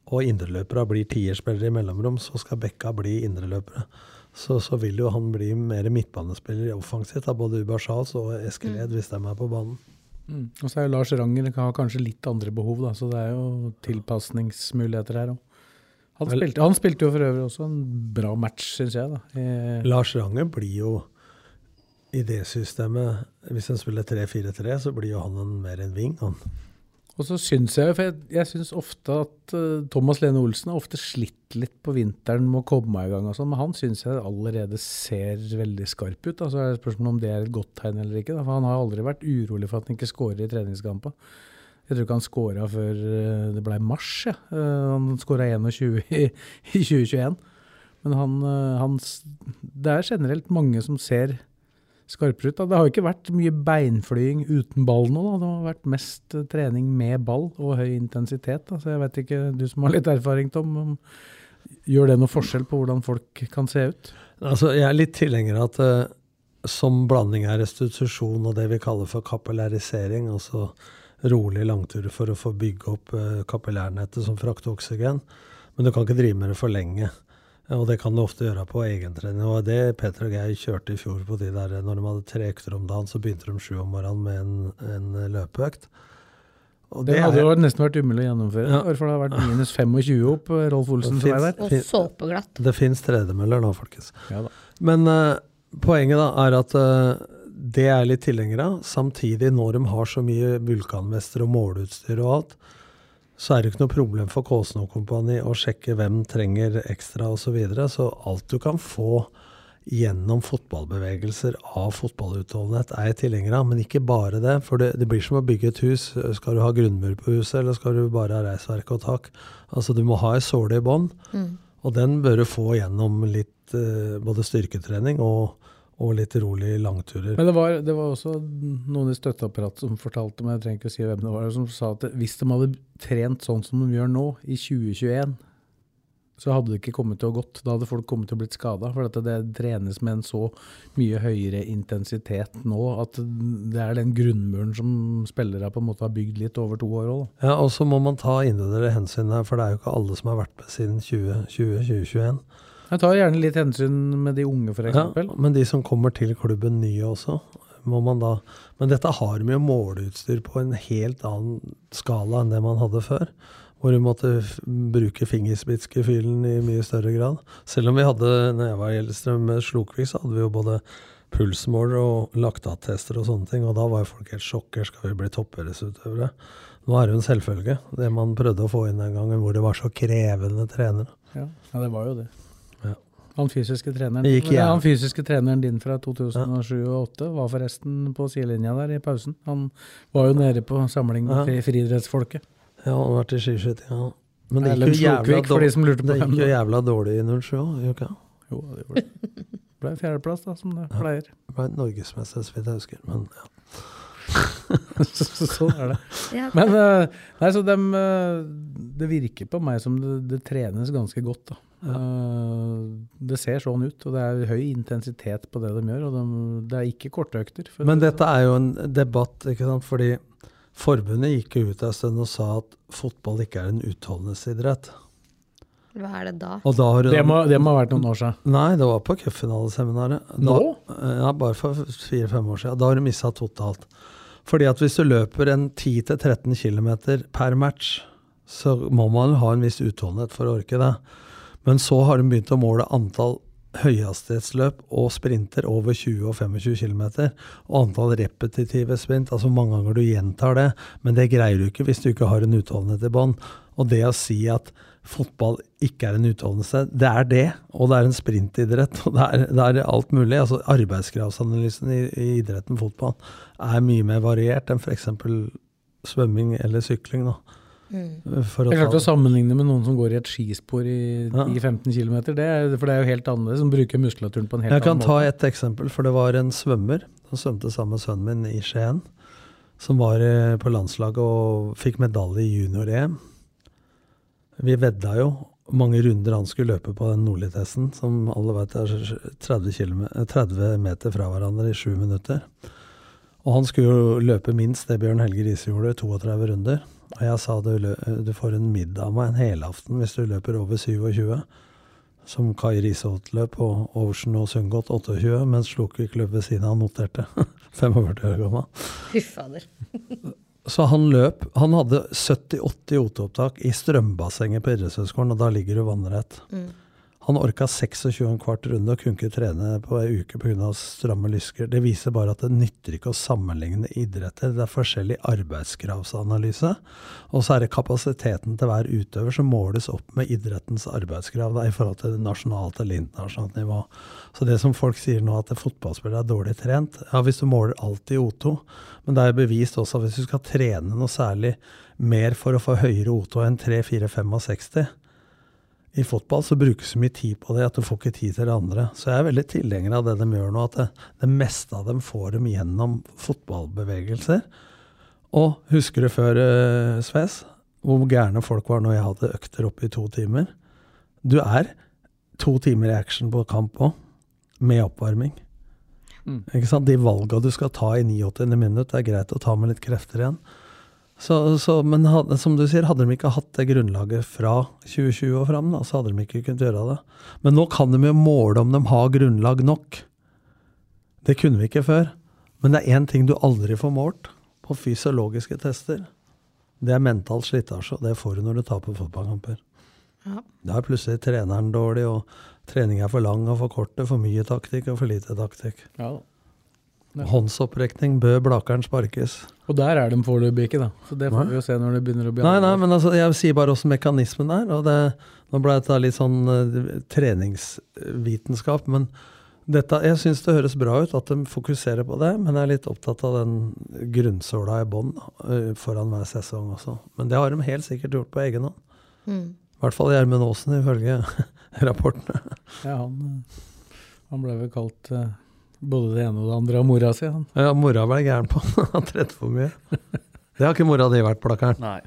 og indreløpere blir tierspillere i mellomrom, så skal bekka bli indreløpere. Så, så vil jo han bli mer midtbanespiller offensivt, av både Ubashaz og Eskeled mm. hvis de er på banen. Mm. Og så er jo Lars Ranger har kanskje litt andre behov, da, så det er jo tilpasningsmuligheter her òg. Han, han spilte jo for øvrig også en bra match, syns jeg. da. I, Lars Ranger blir jo i det systemet Hvis en spiller 3-4-3, så blir jo han en, mer en wing. Han. Og så syns jeg, for jeg, jeg syns ofte at uh, Thomas Lene Olsen har ofte slitt litt på vinteren med å komme i gang og sånn, men han syns jeg allerede ser veldig skarp ut. Altså er det spørsmålet om det er et godt tegn eller ikke. Da. For han har aldri vært urolig for at han ikke skårer i treningskamper. Jeg tror ikke han skåra før uh, det ble mars. Ja. Uh, Han skåra 21 i, i 2021. Men han, han Det er generelt mange som ser skarpere ut. Da. Det har jo ikke vært mye beinflying uten ball nå. Da. Det har vært mest eh, trening med ball og høy intensitet. Da. Så jeg vet ikke, du som har litt erfaring, Tom, om, gjør det noe forskjell på hvordan folk kan se ut? Altså, jeg er litt tilhenger av at uh, som blanding av restitusjon og det vi kaller for kapillarisering, altså rolig langturer for å få bygge opp uh, kapillærnettet som frakter oksygen, men du kan ikke drive med det for lenge. Og det kan du ofte gjøre på egentrening. Og det Peter og Geir kjørte i fjor på de der, når de hadde tre økter om dagen, så begynte de sju om morgenen med en, en løpeøkt. Og Det det hadde jo nesten vært umulig å gjennomføre, Ja. for det har vært minus 25 opp eh, Rolf Olsen som er der. Og såpeglatt. Det fins tredemøller nå, folkens. Ja da. Men uh, poenget da er at uh, det er litt tilhengere av. Samtidig, når de har så mye vulkanmester og måleutstyr og alt, så er det ikke noe problem for Kåsen og kompani å sjekke hvem trenger ekstra osv. Så, videre. så alt du kan få gjennom fotballbevegelser av fotballutholdenhet, er jeg tilhenger av. Men ikke bare det. For det, det blir som å bygge et hus. Skal du ha grunnmur på huset, eller skal du bare ha reisverk og tak? Altså, du må ha ei såle i bånn. Mm. Og den bør du få gjennom litt eh, både styrketrening og, og litt rolig langturer. Men det var, det var også noen i støtteapparatet som fortalte meg, jeg trenger ikke å si hvem det var, som sa at hvis de hadde trent sånn som de gjør nå, i 2021, så hadde det ikke kommet til å gått. Da hadde folk kommet til å blitt skada. For at det trenes med en så mye høyere intensitet nå at det er den grunnmuren som spillere på en måte har bygd litt over to år òg. Ja, Og så må man ta individuelle hensyn her, for det er jo ikke alle som har vært med siden 2020-2021. Jeg tar gjerne litt hensyn med de unge, f.eks. Ja, men de som kommer til klubben nye også, må man da Men dette har de jo måleutstyr på en helt annen skala enn det man hadde før. Hvor vi måtte bruke fingerspitzgefühlen i mye større grad. Selv om vi hadde, når jeg var i med Slokvik, så hadde vi jo både pulsmåler og laktattester og sånne ting. Og da var jo folk helt sjokker. Skal vi bli toppidrettsutøvere? Nå er det jo en selvfølge. Det man prøvde å få inn den gangen, hvor det var så krevende trenere. Ja, ja det var jo det. Ja. Han fysiske treneren, ja, han fysiske treneren din fra 2007 og 2008 var forresten på sidelinja der i pausen. Han var jo nede på samling med Ja. friidrettsfolket. Ja, han har vært i ja. Men det gikk jo jævla, Slokvik, for de som lurte på det gikk jo jævla dårlig i 07 òg, gjorde det ikke? Jo, det gjorde det. Ble fjerdeplass, da, som det pleier. Ble norgesmester, så vidt jeg husker. Men ja. Så- så- sånn er det. Men eh, nei, så dem, eh, det virker på meg som det, det trenes ganske godt. da. Eh, det ser sånn ut, og det er høy intensitet på det de gjør. Og de, det er ikke korte økter. Men dette er jo en debatt, ikke sant. Fordi forbundet gikk jo ut en stund og sa at fotball ikke er en utholdenhetsidrett. Hva er det da? Og da har sånn. du det, må, det må ha vært noen år siden. Nei, det var på cupfinaleseminaret. Nå? Ja, bare for fire-fem år siden. Da har du mista totalt. Fordi at hvis du løper en 10-13 km per match, så må man ha en viss utholdenhet for å orke det. Men så har de begynt å måle antall høyhastighetsløp og sprinter over 20 og 25 km, og antall repetitive sprint, altså mange ganger du gjentar det. Men det greier du ikke hvis du ikke har en utholdenhet i bånn. Og det å si at fotball ikke er en utholdenhet, det er det. Og det er en sprintidrett, og det er, det er alt mulig. Altså Arbeidskravsanalysen i, i idretten fotball er mye mer variert enn f.eks. svømming eller sykling. da. For å det er klart å sammenligne med noen som går i et skispor i Ja. 10-15 km. Det er, for det er jo helt annerledes, som bruker muskulaturen på en helt annen måte. Jeg kan ta et eksempel, for det var en svømmer som svømte sammen med sønnen min i Skien, som var eh, på landslaget og fikk medalje i junior-EM. Vi vedda jo mange runder han skulle løpe på den nordlige testen, som alle vet er 30, km, 30 meter fra hverandre i sju minutter. Og han skulle jo løpe minst det Bjørn Helge Riise gjorde, 32 runder. Og jeg sa du, du får en middag meg en helaften hvis du løper over 27 som Kai Risholt løp, og Ocean og Sundgodt 28, mens Slokvik løp ved siden av noterte. 45 år gammel. Fy fader. Så han løp Han hadde 70-80 OT-opptak i strømbassenget på idrettshøgskolen, og da ligger du vannrett. Mm. Han orka 26 kvart runde og kunne ikke trene på ei uke pga. stramme lysker. Det viser bare at det nytter ikke å sammenligne idretter. Det er forskjellig arbeidskravsanalyse. Og så er det kapasiteten til hver utøver som måles opp med idrettens arbeidskrav da, i forhold til nasjonalt eller internasjonalt nivå. Så det som folk sier nå at fotballspillere er dårlig trent, ja hvis du måler alt i O2, men det er bevist også at hvis du skal trene noe særlig mer for å få høyere O2 enn 3-4-65 i fotball så brukes så mye tid på det at du får ikke tid til det andre. Så jeg er veldig tilhenger av det de gjør nå, at det, det meste av dem får dem gjennom fotballbevegelser. Og husker du før, uh, Sves, hvor gærne folk var når jeg hadde økter oppe i to timer? Du er to timer i action på kamp òg, med oppvarming. Mm. Ikke sant? De valga du skal ta i 89. minutt, det er greit å ta med litt krefter igjen. Så, så, men hadde, som du sier, hadde de ikke hatt det grunnlaget fra 2020 og fram, da, så hadde de ikke kunnet gjøre det. Men nå kan de jo måle om de har grunnlag nok. Det kunne vi ikke før. Men det er én ting du aldri får målt på fysiologiske tester. Det er mental slitasje, og det får du når du taper fotballkamper. Ja. Da er plutselig treneren dårlig, og trening er for lang og for kort, for mye taktikk og for lite taktikk. Ja, da. Ja. Håndsopprekning, bør Blakeren sparkes. Og der er de foreløpig ikke, da. Så det får Nei. vi jo se når det begynner å bli Nei, nei, men altså, jeg sier bare åssen mekanismen er. og det, Nå ble dette litt sånn uh, treningsvitenskap, men dette, jeg syns det høres bra ut at de fokuserer på det, men jeg er litt opptatt av den grunnsåla i bånn uh, foran hver sesong også. Men det har de helt sikkert gjort på egen hånd. Mm. I hvert fall Gjermund Aasen, ifølge rapportene. Ja, han, eh, han ble vel kalt eh, både det ene og det andre av mora si, han. Ja, mora ble gæren på han. Han trente for mye. Det har ikke mora di vært, Plakkeren. Nei.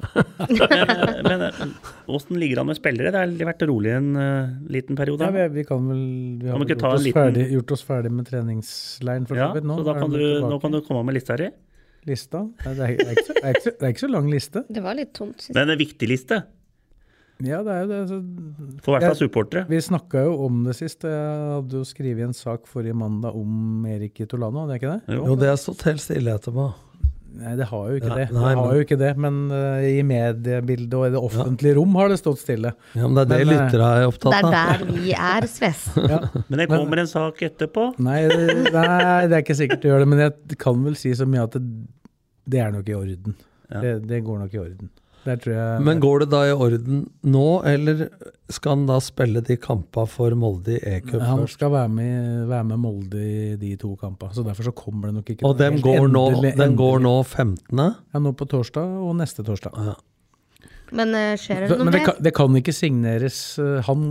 Men, men åssen ligger det an med spillere? Det har vært rolig en uh, liten periode. Ja, vi, vi kan vel Vi har Kan vi gjort, oss liten- ferdig, gjort oss ferdig med treningsleiren for så vidt nå. så da kan du, nå kan du komme med lista di. Lista? Det, er, det, er ikke så, det, er så, det er ikke så lang liste. Det var litt tomt. Men Det en viktig liste, Ja, det er jo det. Så, for i hvert fall supportere. vi snakka jo om det sist. Jeg hadde jo skrevet en sak forrige mandag om Erik Tolano, hadde jeg ikke det? Jo. Jo, det har stått helt stille etterpå. Nei, det har jo ikke det. nei, det har men- jo ikke det, men uh, i mediebildet og i det offentlige rom har det stått stille. Ja, men det er det Men, er opptatt av. Det er der vi er, Sves. Ja. Men det kommer en sak etterpå. Nei, det- nei, det er ikke sikkert du gjør det, men jeg kan vel si så mye at det, det er nok i orden. Ja. Det, det går nok i orden. Der tror jeg Men går det da i orden nå, eller skal han da spille de kampene for Molde i E-cup han skal være med, være med Molde i de to kampene, så derfor så kommer det nok ikke Og helt går, nå, endelig- den går nå 15. Ja, nå på torsdag og neste torsdag. Ja. Men eh, skjer det noe men det kan, det kan ikke signeres eh, han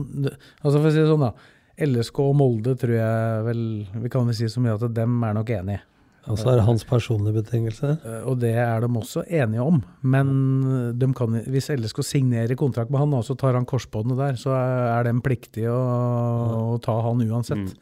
Altså For å si det sånn, da. LSK og Molde tror jeg vel Vi kan vel si så mye at dem er nok enige. Og så er det hans personlige betingelser. Eh, Og det er de også enige om. Men de kan, hvis LSK signerer kontrakt med han, og så tar han korsbåndet der, så er de pliktige å, å ta han uansett.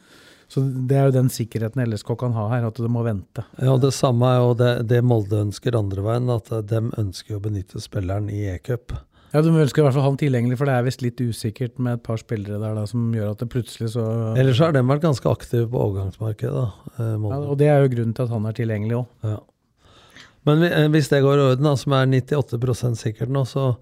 Så det er jo den sikkerheten LSK kan ha her, at de må vente. Ja, og Det samme er jo det, det Molde ønsker andre veien, at de ønsker å benytte spilleren i E-cup. Ja, Du ønsker i hvert fall han tilgjengelig, for det er visst litt usikkert med et par spillere der da, som gjør at det plutselig så Ellers har de vært ganske aktive på overgangsmarkedet. da, eh, ja, Og det er jo grunnen til at han er tilgjengelig òg. Ja. Men eh, hvis det går i orden, da, som er 98% sikkert nå, så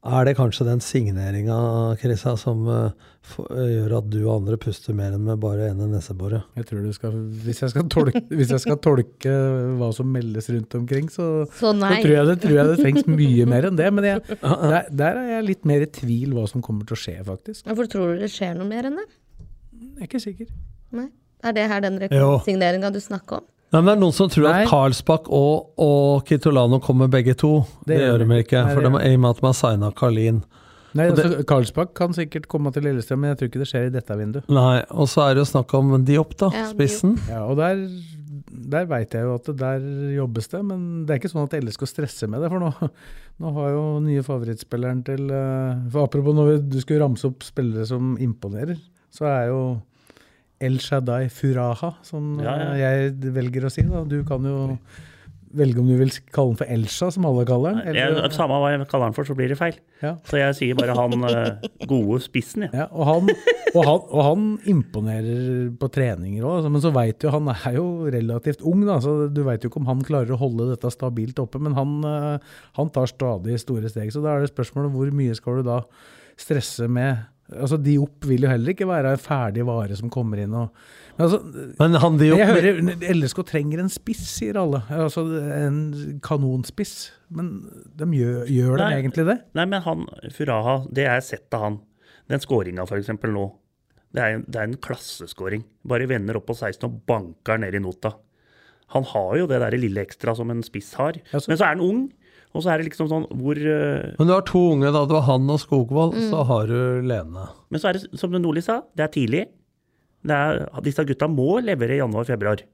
er det kanskje den signeringa Krisa, som eh, eh, gjør at du og andre puster mer enn med bare ene neseboret. Jeg tror du skal, hvis, jeg skal tolke, hvis jeg skal tolke hva som meldes rundt omkring, så, Så så tror, jeg det, tror jeg det trengs mye mer enn det. Men jeg, der, der er jeg litt mer i tvil hva som kommer til å skje, faktisk. Hvorfor tror du det skjer noe mer enn det? Jeg er ikke sikker. Nei. Er det her den signeringa du snakker om? Nei, men det er noen som tror Nei. at Karlsbakk og, og Kitolano kommer begge to. Det, Det gjør de ikke, for de, i og med at de har signa Karlin. Nei, altså, Karlsbakk kan sikkert komme til Lillestrøm, men jeg tror ikke det skjer i dette vinduet. Nei, og så er det jo snakk om Diop, da. Ja, Diop. spissen. Ja, og der, der veit jeg jo at det der jobbes det, men det er ikke sånn at LSK stresser med det. For nå, nå har jo nye favorittspilleren til eh, For apropos når vi- du skulle ramse opp spillere som imponerer, så er jo El Shaddai Furaha, som Ja, ja. eh, jeg velger å si. da. Du kan jo velge om du vil kalle den for Elsa, som alle kaller den. Jeg, samme hva jeg kaller den for, så blir det feil. Ja. Så jeg sier bare han eh, gode spissen, jeg. Ja, og han, og han, og han imponerer på treninger òg, men så veit jo han er jo relativt ung, da, så du veit jo ikke om han klarer å holde dette stabilt oppe. Men han, eh, han tar stadig store steg, så da er det spørsmålet hvor mye skal du da stresse med Altså Diop vil jo heller ikke være en ferdig vare som kommer inn og men altså, Men han Diop Jeg hører LSK trenger en spiss, sier alle. Altså en kanonspiss. Men de gjør, gjør de egentlig det? Nei, men han Furaha, det er sett av han. Den skåringa f.eks. nå. Det er, en- det er en klasseskåring. Bare vender opp på 16 og banker ned i nota. Han har jo det der lille ekstra som en spiss har. Altså, Men så er han ung, og så er det liksom sånn hvor eh, Men du har to unge, da. Du har han og Skogvold, så har du Lene. Men så er det, som Nordli sa, det er tidlig. Det er, disse gutta må levere i januar-februar.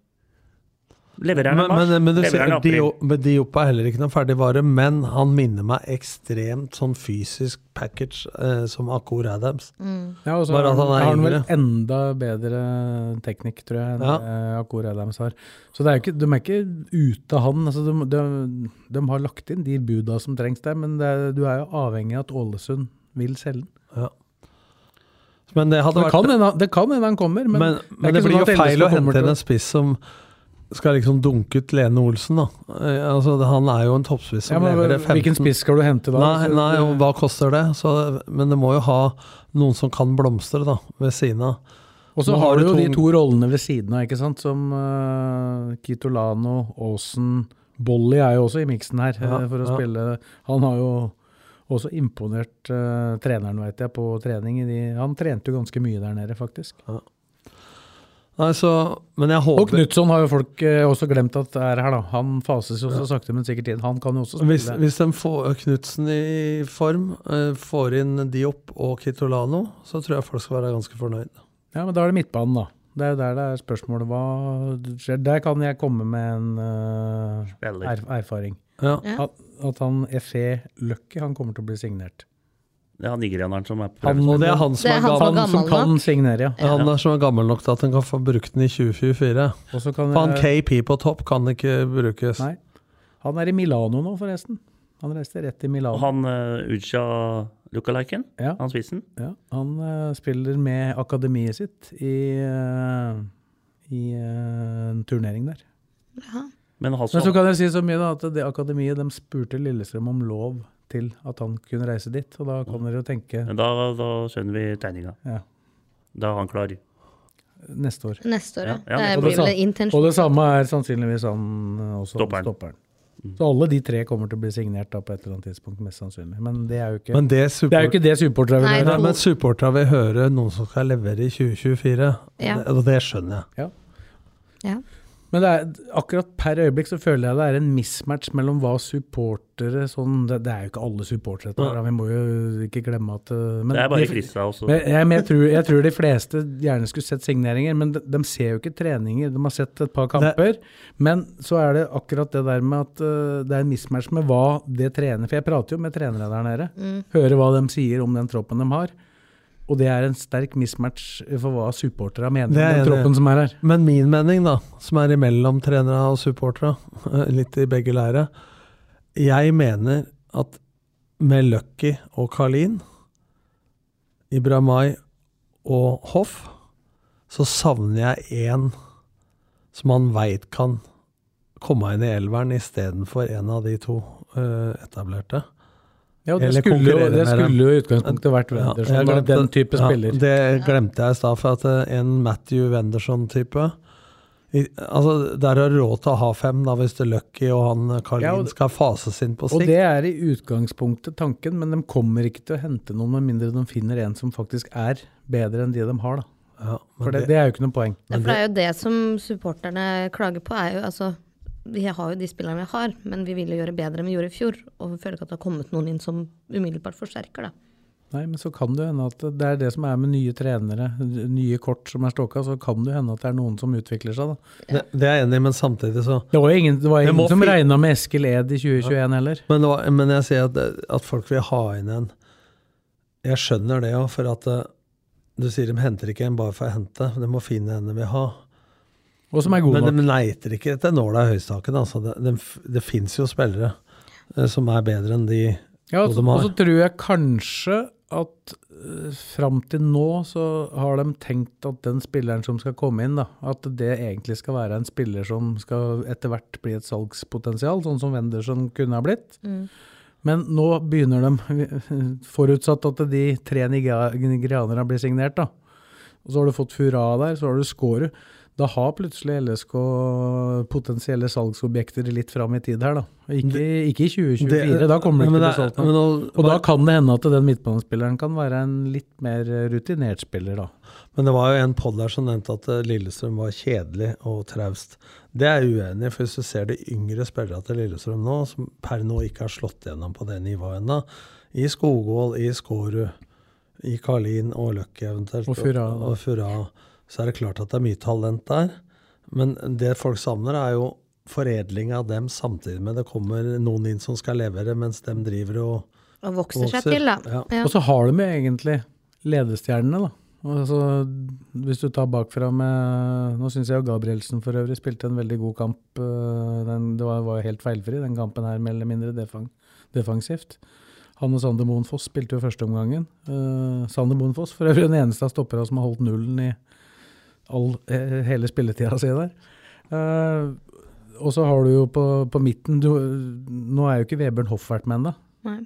Leverer han i Men, men, men men Diop er heller ikke noen ferdigvare, men han minner meg ekstremt sånn fysisk package eh, som Akor Adams. Ja, og så har han er han vel enda bedre teknikk, tror jeg, enn Ja. Akor Adams har. Så det er ikke, de er ikke ute av han. Altså, de, de, de har lagt inn de buda som trengs der, men det er, du er jo avhengig av at Ålesund vil selge den. Ja. Men det hadde Det vært kan hende han- det kan hende han kommer, men, Men, det, er men det ikke blir sånn jo feil å hente inn en spiss som skal liksom dunke ut Lene Olsen, da. Eh, Altså, han er jo en toppspiss ja, som lever leverer 15 Hvilken spiss skal du hente da? Nei, nei, og hva koster det? Så, men det må jo ha noen som kan blomstre, da, ved siden av. Og så har har du jo de to- rollene ved siden av, ikke sant, som uh, Kitolano, Aasen Bolly er jo også i miksen her, Ja, eh, for å ja. spille Han har jo også imponert uh, treneren, veit jeg, på trening. I de, han trente jo ganske mye der nede, faktisk. Nei, så, men jeg Og håper Knutson har jo folk eh, også glemt at det er her, da. Han fases jo så sakte, men sikkert inn. Han kan jo også hvis, spille. hvis de får Knutsen i form, eh, får inn Diop og Kitolano, så tror jeg folk skal være ganske fornøyd. Ja, men da er det midtbanen, da. Det er jo der det er spørsmålet hva skjer. Der kan jeg komme med en uh, Spiller. er, erfaring. Ja. Ja. At, at han Efe Løkke han kommer til å bli signert. Det er han nigerianeren som er på Han, det er han som Det er er, han gammel, som han som gammel kan nok. signere, ja. han der som er gammel nok til at han kan få brukt den i 2024. Og kan han jeg- KP på topp kan ikke brukes. Nei. Han er i Milano nå, forresten. Han reiste rett til Milano. Og han uh, Uja lookaliken, Ja. han spissen. Ja, han uh, spiller med akademiet sitt i, uh, i uh, en turnering der. Ja. Men Men så kan jeg si så mye da, at det akademiet de spurte Lillestrøm om lov til at han kunne reise dit. Og da kan dere jo tenke da, da skjønner vi tegninga. ja, Da er han klar. neste år. Neste år, ja. Ja, ja, det blir vel og det samme er sannsynligvis han også, Stopperen. stopperen. Så alle de tre kommer til å bli signert da på et eller annet tidspunkt, mest sannsynlig. Men det er jo ikke, Men det, det er jo ikke det supportere vil høre. Men supporterne vil høre noen som skal levere i 2024. Ja. Og det, og det skjønner jeg. Ja. Men det er, akkurat per øyeblikk så føler jeg det er en mismatch mellom hva supportere sånn Det, det er jo ikke alle supportere, dette vi må jo ikke glemme at eh, men Det er bare de- Krista også. Men jeg, men jeg, tror, jeg tror de fleste gjerne skulle sett signeringer, men de, de ser jo ikke treninger. De har sett et par kamper. Men så er det akkurat det der med at eh, det er en mismatch med hva det trener For jeg prater jo med trenere der nede. Mm. Hører hva de sier om den troppen de har. Og det er en sterk mismatch for hva supporterne mener er om den troppen som er her. Men min mening, da, som er imellom trenere og supportere, litt i begge leire Jeg mener at med Lucky og Karlin, Ibrahimay og Hoff, så savner jeg én som man veit kan komme inn i elveren istedenfor en av de to eh, etablerte. Ja, det Eller skulle, jo, det skulle jo i utgangspunktet vært Ja, Wenderson, ja, glemte- den type ja, spiller. Det glemte jeg i stad, for at eh, en Matthew Wenderson-type i- Altså, Der har du råd til å ha fem, da, hvis det Lucky og han eh, Karlin Ja, og skal fases inn på Og det er i utgangspunktet tanken, men de kommer ikke til å hente noen med mindre de finner en som faktisk er bedre enn de de har. da. Ja, men For det, det er jo ikke noe poeng. Ja, for det er jo det som supporterne klager på, er jo altså Vi har jo de spillerne vi har, men vi ville gjøre bedre enn vi gjorde i fjor. Og vi føler ikke at det har kommet noen inn som umiddelbart forsterker det. Nei, men så kan det hende at det er det som er med nye trenere, nye kort som er ståka, så kan det jo hende at det er noen som utvikler seg, da. det, det er jeg enig i, men samtidig så Det var ingen, det var ingen må som regna med Eskil Ed i 2021 heller. Men, det var, men jeg sier at, at folk vil ha inn en Jeg skjønner det òg, for at eh, du sier de henter ikke en bare for å hente. De må finne en de vil ha. Og som er god Men nok. de leiter ikke etter nåla i høystaken. Altså. Det, det, det fins jo spillere eh, som er bedre enn de Ja, og de har. og så tror jeg kanskje at uh, fram til nå så har de tenkt at den spilleren som skal komme inn, da, at det egentlig skal være en spiller som skal etter hvert bli et salgspotensial, sånn som Wendersen kunne ha blitt. Men nå begynner de, forutsatt at de tre nigerianerne blir signert, da. Og så har du fått Fura der, så har du Skåru. Da har plutselig LSK potensielle salgsobjekter litt fram i tid her, da. Ikke, ikke i 2024, Det- da kommer det ikke til noe. nå- Og da kan det hende at den midtbanespilleren kan være en litt mer rutinert spiller, da. Men det var jo en podd der som nevnte at eh, Lillestrøm var kjedelig og traust. Det er jeg uenig i, for hvis du ser de yngre spillerne til Lillestrøm nå, som per nå ikke har slått gjennom på det nivået ennå, i Skogvold, i Skårud, i Karlin og Løkke eventuelt, Og Fura, og, og Fura, så er det klart at det er mye talent der. Men det folk savner, er jo foredling av dem samtidig med det kommer noen inn som skal levere, mens de driver og Og vokser seg til, da. ja. Ja. Og så har de jo egentlig ledestjernene, da. Altså, hvis du tar bakfra med Nå syns jeg jo Gabrielsen for øvrig spilte en veldig god kamp. øh, Den, det var, var helt feilfri, den kampen her, mer eller mindre defang, defensivt. Han og Sander Moen Foss spilte jo førsteomgangen. Uh, Sander Moen Foss for øvrig den eneste av stopperne som har holdt nullen i all, eh, hele spilletida si der. Eh, og så har du jo på, på midten du, Nå er jo ikke Vebjørn Hoff vært med ennå. Nei.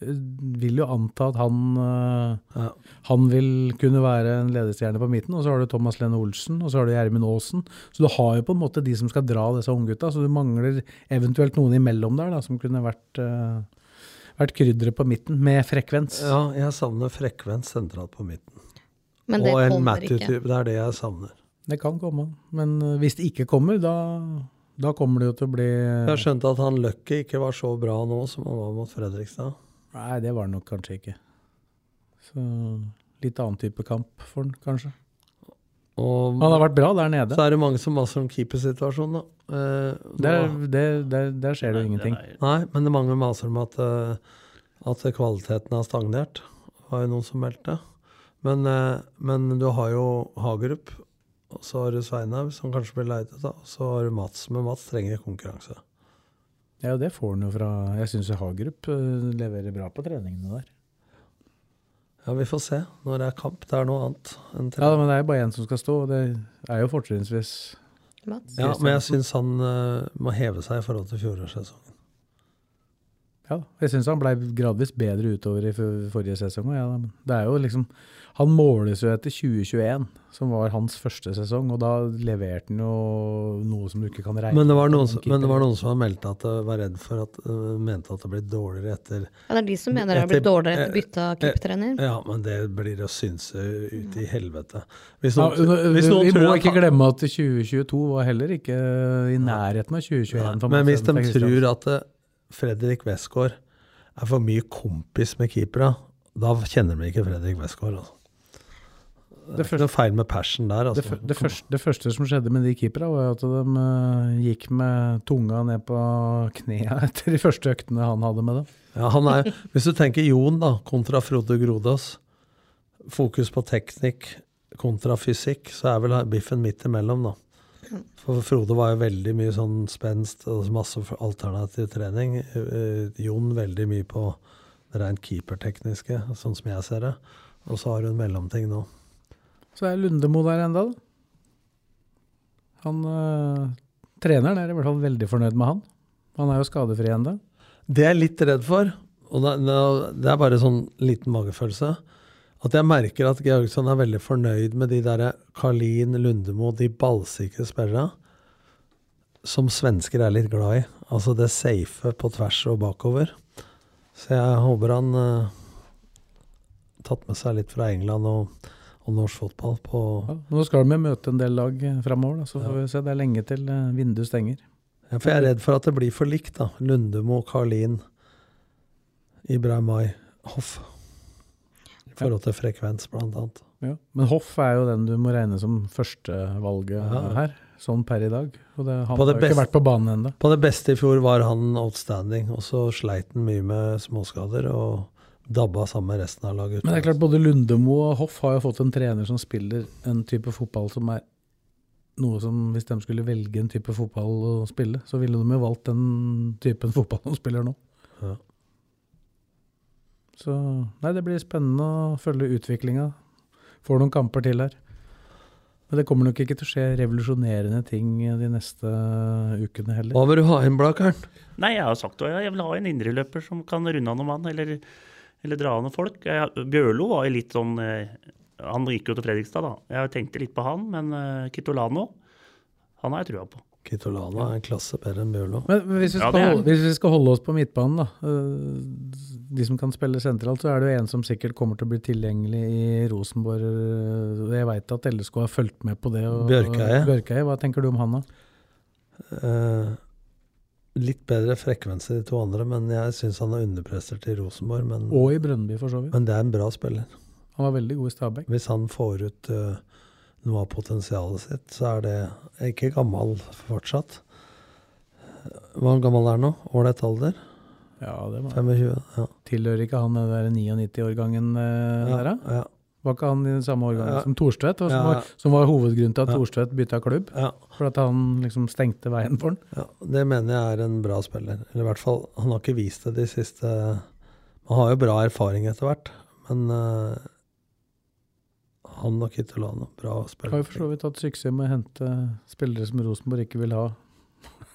Vil jo anta at han eh, Ja. han vil kunne være en ledestjerne på midten. Og så har du Thomas Lene Olsen, og så har du Gjermund Aasen. Så du har jo på en måte de som skal dra disse unggutta. Så du mangler eventuelt noen imellom der da, som kunne vært, uh, vært krydderet på midten, med frekvens. Ja, jeg savner frekvens sentralt på midten. Men det og en. Matthew-type. Det er det jeg savner. Det kan komme. Men eh, hvis det ikke kommer, da, da kommer det jo til å bli Jeg har skjønt at han Lucky ikke var så bra nå som han var mot Fredrikstad. Nei, det var han nok kanskje ikke. Så litt annen type kamp for han, kanskje. Og Han har vært bra der nede. så er det mange som maser om keepersituasjonen, da. Eh, Der, der, der, der skjer det jo ingenting. Nei, men det er mange maser om at, eh, at kvaliteten har stagnert. Det var jo noen som meldte. Men, eh, men du har jo Hagerup, og så har du Sveinhaug, som kanskje blir leid ut. Og så har du Mats, men Mats trenger konkurranse. Ja, det får han jo fra Jeg syns Hagerup eh, leverer bra på treningene der. Ja, vi får se når det er kamp. Det er noe annet enn trening. Ja, men det er jo bare én som skal stå, og det er jo fortrinnsvis Mats. Ja, men jeg syns han uh, må heve seg i forhold til fjorårssesongen. Ja, jeg syns han blei gradvis bedre utover i forrige sesong. Ja, det er jo liksom Han måles jo etter 2021, som var hans første sesong, og da leverte han jo noe som du ikke kan regne Men det var med noen, som men det var noen som meldte at var redd for at øh, mente at det ble dårligere etter Ja, det er de som mener det har blitt Etter- dårligere etter bytte av eh, keepertrener. Ja, men det blir å synse ut i helvete. Hvis Ja, hvis noen vi må ikke glemme at 2022 var heller ikke i nærheten av 2021. Ja, Men hvis de tror at eh, Fredrik Westgård er for mye kompis med keepera, da kjenner de ikke Fredrik Westgård. Altså. Det er ikke noe feil med passion der. Det, Altså. fø- det, første, det første som skjedde med de keeperne, var at de eh, gikk med tunga ned på knærne etter de første øktene han hadde med dem. Ja, han er, hvis du tenker Jon da, kontra Frode Grodås, fokus på teknikk kontra fysikk, så er vel biffen midt imellom, da. For Frode var jo veldig mye sånn spenst og masse alternativ trening. Eh, Jon veldig mye på det rent keepertekniske, sånn som jeg ser det. Og så har hun mellomting nå. Så er Lundemo der enda, da. Han øh, Treneren er i hvert fall veldig fornøyd med han. Han er jo skadefri enda. Det jeg er litt redd for, og det, er bare sånn liten magefølelse, at jeg merker at Georgsson er veldig fornøyd med de der Karlin, Lundemo, de ballsikre spillerne, som svensker er litt glad i. Altså det safe på tvers og bakover. Så jeg håper han uh, tatt med seg litt fra England og, og norsk fotball på Ja, nå skal vi møte en del lag eh, framover, så får vi se. Det er lenge til eh, vinduet stenger. Ja, for jeg er redd for at det blir for likt, da. Lundemo, Karlin, Ibrahimai, Hoff. I forhold til frekvens, blant annet. Ja. Men Hoff er jo den du må regne som førstevalget Ja. her, sånn per i dag. Og det, han det har jo ikke vært på banen ennå. På det beste i fjor var han outstanding, og så sleit han mye med småskader og dabba sammen med resten av laget. Men det er klart både Lundemo og Hoff har jo fått en trener som spiller en type fotball som er noe som Hvis de skulle velge en type fotball å spille, så ville de jo valgt den typen fotball de spiller nå. Ja. Så nei, det blir spennende å følge utviklinga. Får noen kamper til her. Men det kommer nok ikke til å skje revolusjonerende ting de neste ukene heller. Hva vil du ha inn, Blakeren? Nei, jeg har sagt det, jeg vil ha en indreløper som kan runde av noen mann, eller, eller dra ned folk. Jeg, Bjørlo var jo litt sånn eh, Han gikk jo til Fredrikstad, da. Jeg tenkte litt på han, men eh, Kitolano, han har jeg trua på. Kitolano er en klasse bedre enn Bjørlo. Men hvis vi, skal er holde, hvis vi skal holde oss på midtbanen, da. øh, De som kan spille sentralt, så er det jo en som sikkert kommer til å bli tilgjengelig i Rosenborg. Jeg veit at LSK har fulgt med på det. Og, Bjørkeie. Bjørkeie. Hva tenker du om han, da? Eh, litt bedre frekvens i de to andre, men jeg syns han er underprestert i Rosenborg. Men, Og i Brøndby, for så vidt. men det er en bra spiller. Han var veldig god i Stabæk. Hvis han får ut uh, noe av potensialet sitt, så er det ikke gammel fortsatt. Hvor gammel er han nå? Ålreit alder? Ja, det var 25? Ja. Tilhører ikke han den der 99-årgangen øh, Ja, der, da? ja, Var ikke han i den samme årgangen Ja. som Thorstvedt? Som, Ja. som var hovedgrunnen til at Ja. Thorstvedt bytta klubb? ja, For at han liksom stengte veien for han? ja. Det mener jeg er en bra spiller. Eller i hvert fall, han har ikke vist det de siste Man har jo bra erfaring etter hvert, men uh, han og Kitolano, bra Har jo for så vidt hatt suksess med å hente spillere som Rosenborg ikke vil ha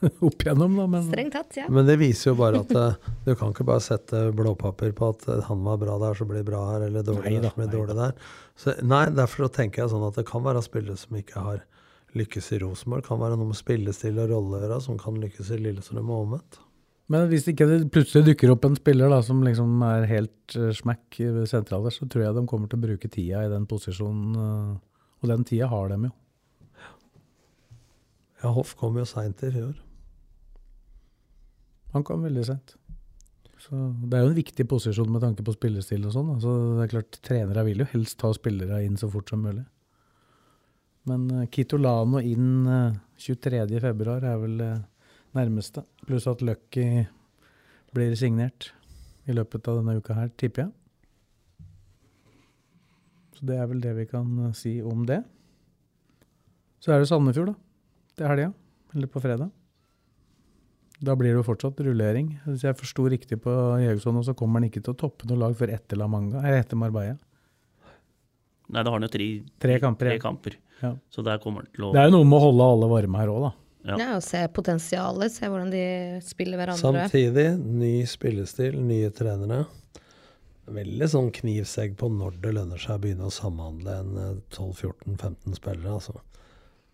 opp igjennom, da. Men Strengt tatt, ja. Men det viser jo bare at eh, du kan ikke bare sette blåpapir på at eh, han var bra der, så blir det bra her, eller dårlig Nei der, da, så blir det nei dårlig der. Så, nei, derfor så tenker jeg sånn at det kan være spillere som ikke har lykkes i Rosenborg. Kan være noe med spillestil og rolle som kan lykkes i Lillestrøm og omvendt. Men hvis ikke det plutselig dukker opp en spiller da, som liksom er helt uh, smekk i sentral der, så tror jeg de kommer til å bruke tida i den posisjonen. Uh, og den tida har de jo. Ja, Hoff kom jo seint i fjor. Han kom veldig sent. Så det er jo en viktig posisjon med tanke på spillestil og sånn. Altså, det er klart, Trenere vil jo helst ta spillere inn så fort som mulig. Men uh, Kitolano inn uh, 23.2 er vel uh, nærmeste. Pluss at Lucky blir signert i løpet av denne uka her, tipper jeg. Så det er vel det vi kan uh, si om det. Så er det Sandefjord, da. Til helga. Eller på fredag. Da blir det jo fortsatt rullering. Hvis jeg forsto riktig på Jørgensen, så kommer han ikke til å toppe noe lag før etter La Manga, eller etter Marbella. Nei, da har han jo tre, Tre kamper, Tre kamper. Ja. Så der kommer han til å Det er jo noe med å holde alle varme her òg, da. Ja. Ja, og se potensialet, se hvordan de spiller hverandre. Samtidig, ny spillestil, nye trenere. Veldig sånn knivsegg på når det lønner seg å begynne å samhandle en eh, 12-14-15 spillere. altså.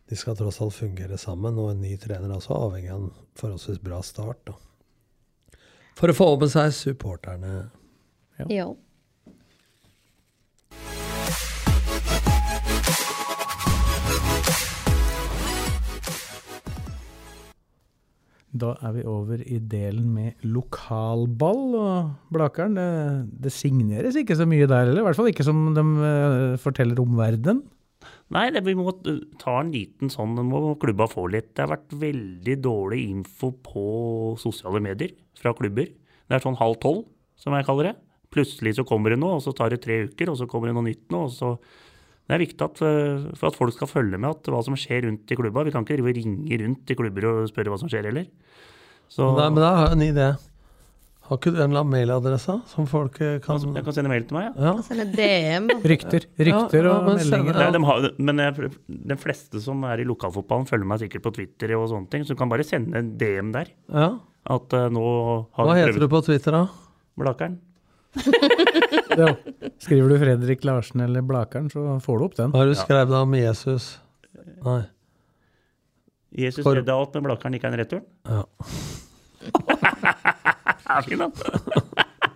De skal tross alt fungere sammen, og en ny trener er også avhengig av en forholdsvis bra start. da. For å få med seg supporterne. Ja. Da er vi over i delen med lokalball og Blakeren. Det, det signeres ikke så mye der heller, i hvert fall ikke som de eh, forteller om verden. Nei, det, vi må ta en liten sånn, må klubba få litt. Det har vært veldig dårlig info på sosiale medier fra klubber. Det er sånn halv tolv, som jeg kaller det. Plutselig så kommer det noe, og så tar det tre uker, og så kommer det noe nytt nå. og så... Det er viktig at, uh, for at folk skal følge med at hva som skjer rundt i klubba. Vi kan ikke ringe rundt i klubber og spørre hva som skjer heller. Så Nei, men da har jeg en idé. Har ikke du en mailadresse som folk eh, kan jeg kan sende mail til meg, ja. Ja. Sende DM. Rykter, rykter Ja, ja, og meldinger. Nei, de har, men jeg, de fleste som er i lokalfotballen, følger meg sikkert på Twitter og sånne ting, så du kan bare sende en DM der. ja. At uh, nå har Hva heter du på Twitter, da? Blakeren. Ja. Skriver du Fredrik Larsen eller Blakeren, så får du opp den. Har du skrevet om Jesus? Nei. Jesus For- redda alt, men Blakeren ikke er en retur. Ja. Fin, da.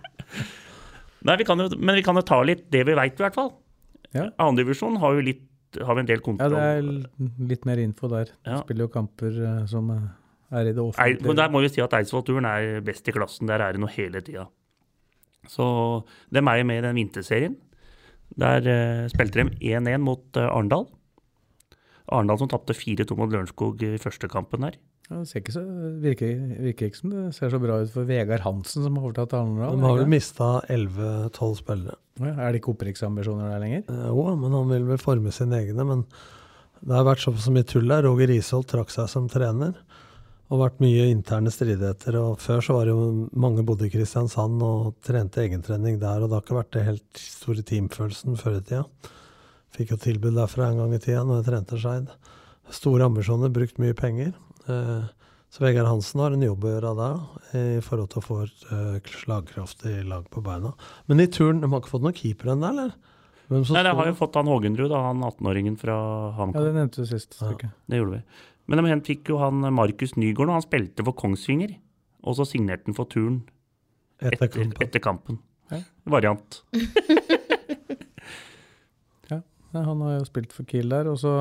Nei, vi kan jo, men vi kan jo ta litt det vi veit, i hvert fall. Ja. Andredivisjon har jo litt har vi en del Ja, det er litt mer info der. Ja. Spiller jo kamper eh, som eh, er i det offentlige. men der må vi si at Eidsvoll-turen er best i klassen. Der er det noe hele tida. Så dem er jo med i den vinterserien. Der eh, spilte de 1-1 mot eh, Arendal. Arendal som tapte 4-2 mot Lørenskog i første kampen der. Det ikke så, virker, virker ikke som det ser så bra ut for Vegard Hansen, som har overtatt Arendal. De har vel mista 11-12 spillere. Ja, Er det ikke opprykksambisjoner der lenger? Eh, Jo, men han vil vel forme sine egne. Men det har vært så mye tull der. Roger Risholt trakk seg som trener. Og vært mye interne stridigheter. Og før så var det jo mange bodde i Kristiansand og trente egentrening der, og det har ikke vært det helt store teamfølelsen før i tida. Fikk jo tilbud derfra en gang i tida når jeg trente Skeid. Store ambisjoner, brukt mye penger. Eh, Så Vegard Hansen har en jobb å gjøre der i forhold til å få et eh, slagkraftig lag på beina. Men i turn, de har ikke fått noen keeper ennå, eller? Hvem som Nei, det har jo fått han Hågenrud, han 18-åringen fra Ja, det nevnte du sist. Ja. stykke. Det gjorde vi. Men de fikk jo han Markus Nygaard, og han spilte for Kongsvinger. Og så signerte han for turn etter etter, kampen. etter kampen. Ja. Variant. ja, han har jo spilt for Kiel der, og så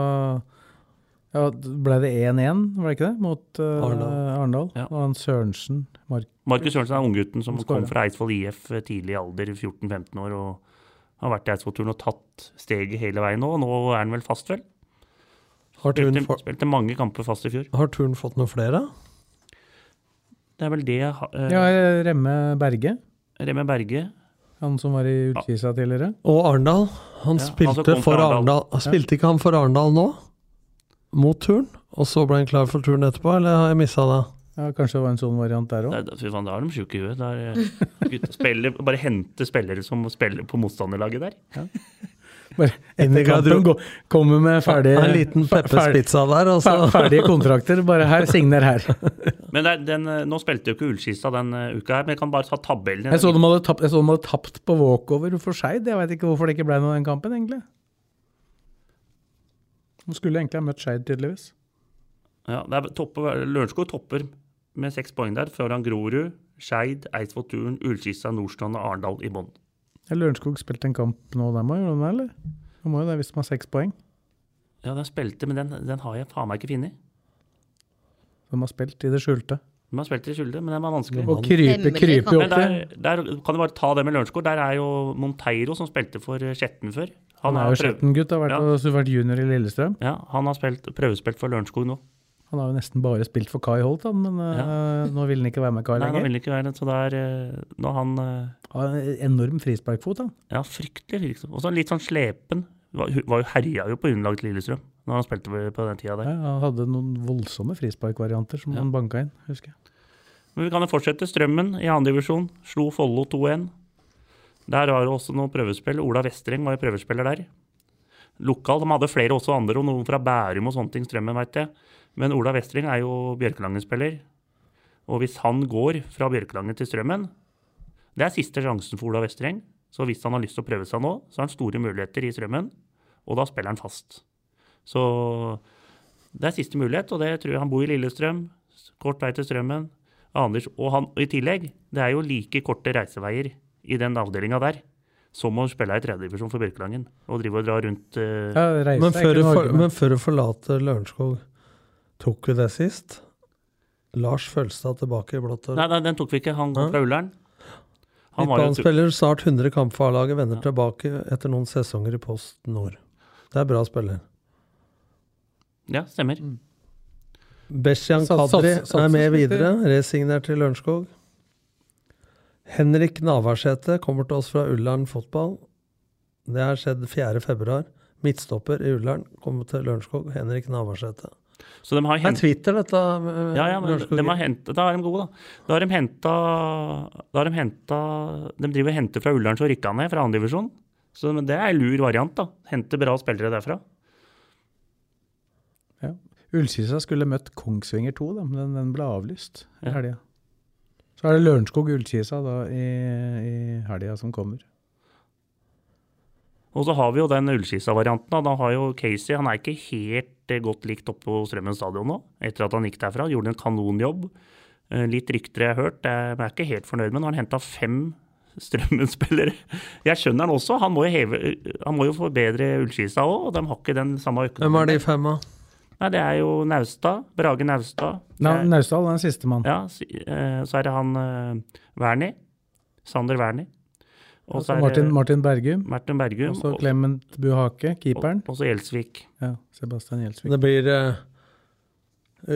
ja, ble det 1-1, var det ikke det? Mot uh, Arendal. Arendal. Ja. Og han Sørensen Mark, Markus Sørensen er unggutten som kom fra Eidsvoll IF tidlig i alder, 14-15 år, og har vært i Eidsvoll-turen og tatt steget hele veien nå. og Nå er han vel fast, vel? Har turen Spilte, for... spilte mange kamper fast i fjor. har turen fått noen flere? Det er vel det uh, Ja, Remme Berge. Remme Berge Han som var i Utkisa tidligere. Og Arendal. Han Ja, spilte han for Arendal. Arendal. Spilte ikke han for Arendal nå? Mot turn? Og så ble han klar for turn etterpå, eller har jeg missa det? Ja, Kanskje det var en sånn variant der òg. Faen, da er de sjuke i huet. Da bare hente spillere som spiller på motstanderlaget der. Bare Inn i etter kampen gå- kommer med ferdige, En liten Peppes-pizza der, og så fer- ferdige kontrakter. Bare her, signer her. Men det er, den, eh, nå spilte jo ikke Ullskista den eh, uka her, men jeg kan bare ta tabellen. Jeg så de hadde tapt, de hadde tapt på walkover for Skeid. Jeg veit ikke hvorfor det ikke ble noe av den kampen, egentlig. De skulle egentlig ha møtt Skeid, tydeligvis. Ja, er topper, Lørenskog topper med seks poeng der, foran Grorud, Skeid, Eidsvoll Turn, Ullskissa, Nordstrand og Arendal i bånn. Ja, Lørenskog spilte en kamp nå, der må gjorde de det, eller? De må jo det hvis de har seks poeng. Ja, den spilte, men den, den har jeg faen meg ikke funnet. De har spilt i det skjulte. De har spilt i skylde, men den var vanskelig. Og krype, krype opp der, der kan du bare ta det med Lørenskog. Der er jo Monteiro, som spilte for Skjetten før. Han er jo Skjetten-gutt, har vært, Ja. vært junior i Lillestrøm. Ja, han har spilt, prøvespilt for Lørenskog nå. Han har jo nesten bare spilt for Kai Holt, han, men eh, nå vil han ikke være med Kai lenger. Nei, nå vil han ikke være med. så der, er eh, han eh, har en enorm frisparkfot, han. Ja, fryktelig virksomhet. Og så litt sånn slepen. Var, var jo herja jo på underlaget til Lillestrøm når han spilte på- den tida der. Ja, han hadde noen voldsomme frisparkvarianter som Ja. han banka inn, husker jeg. Men vi kan jo fortsette. Strømmen i andre divisjon slo Follo 2-1. Der var det også noen prøvespill. Ola Vestreng var jo prøvespiller der. lokal. De hadde flere også andre, og noen fra Bærum og sånne ting, Strømmen, veit jeg. Men Ola Vestreng er jo Bjørkelangen-spiller. Og hvis han går fra Bjørkelangen til Strømmen Det er siste sjansen for Ola Vestreng. Så hvis han har lyst til å prøve seg nå, så har han store muligheter i Strømmen. Og da spiller han fast. Så det er siste mulighet, og det tror jeg han bor i Lillestrøm. Kort vei til Strømmen. Anders, og han, i tillegg, det er jo like korte reiseveier i den avdelinga der som å spille i tredjedivisjon for Bjørkelangen. Og drive og dra rundt uh, Ja, reise Men før, du for, men før du forlater Lørenskog, tok vi det sist? Lars Følstad tilbake i blått og Nei, nei, den tok vi ikke. Han kom Hæ? fra Ullern. Han var jo Midtbanespiller, snart 100 kamp for A-laget, vender tilbake etter noen sesonger i Post Nord. Det er bra spiller. Ja, stemmer. Mm. Sats- Kadri er med videre, resignert til Lørenskog. Henrik Navarsete kommer til oss fra Ullern fotball. Det har skjedd 4. februar. Midtstopper i Ullern kommer til Lørenskog. Henrik Navarsete. Så de har Det er Twitter, dette. Ja, ja, men de har hentet, da er de gode, da. Da har de henta Da har de henta De driver og henter fra Ullern som rykka ned fra andredivisjon. Så det er en lur variant, da. Hente bra spillere derfra. Ja. Ullkisa skulle møtt Kongsvinger 2, da, men den, den ble avlyst i Ja. helga. Så er det Lørenskog Ullkisa i, i helga som kommer. Og så har vi jo den Ullskisa-varianten. da. Da har jo Casey Han er ikke helt eh, godt likt oppe på Strømmen stadion nå, etter at han gikk derfra. Gjorde en kanonjobb. Eh, Litt rykter jeg har hørt. Jeg er ikke helt fornøyd med Nå har han henta fem Strømmen-spillere. Jeg skjønner han også. Han må jo, heve, han må jo forbedre Ullskisa òg, og de har ikke den samme økonomien. Hvem er de fem, da? Nei, Det er jo Naustad. Brage Naustad. Na, Naustdal er den siste mann. Ja, si- eh, så er det han eh, Wernie. Sander Wernie. Og så Martin, Martin Bergum. Martin Bergum. Og så Clement Buhake, keeperen. Og, så Gjelsvik. Ja, Sebastian Gjelsvik. Det blir eh,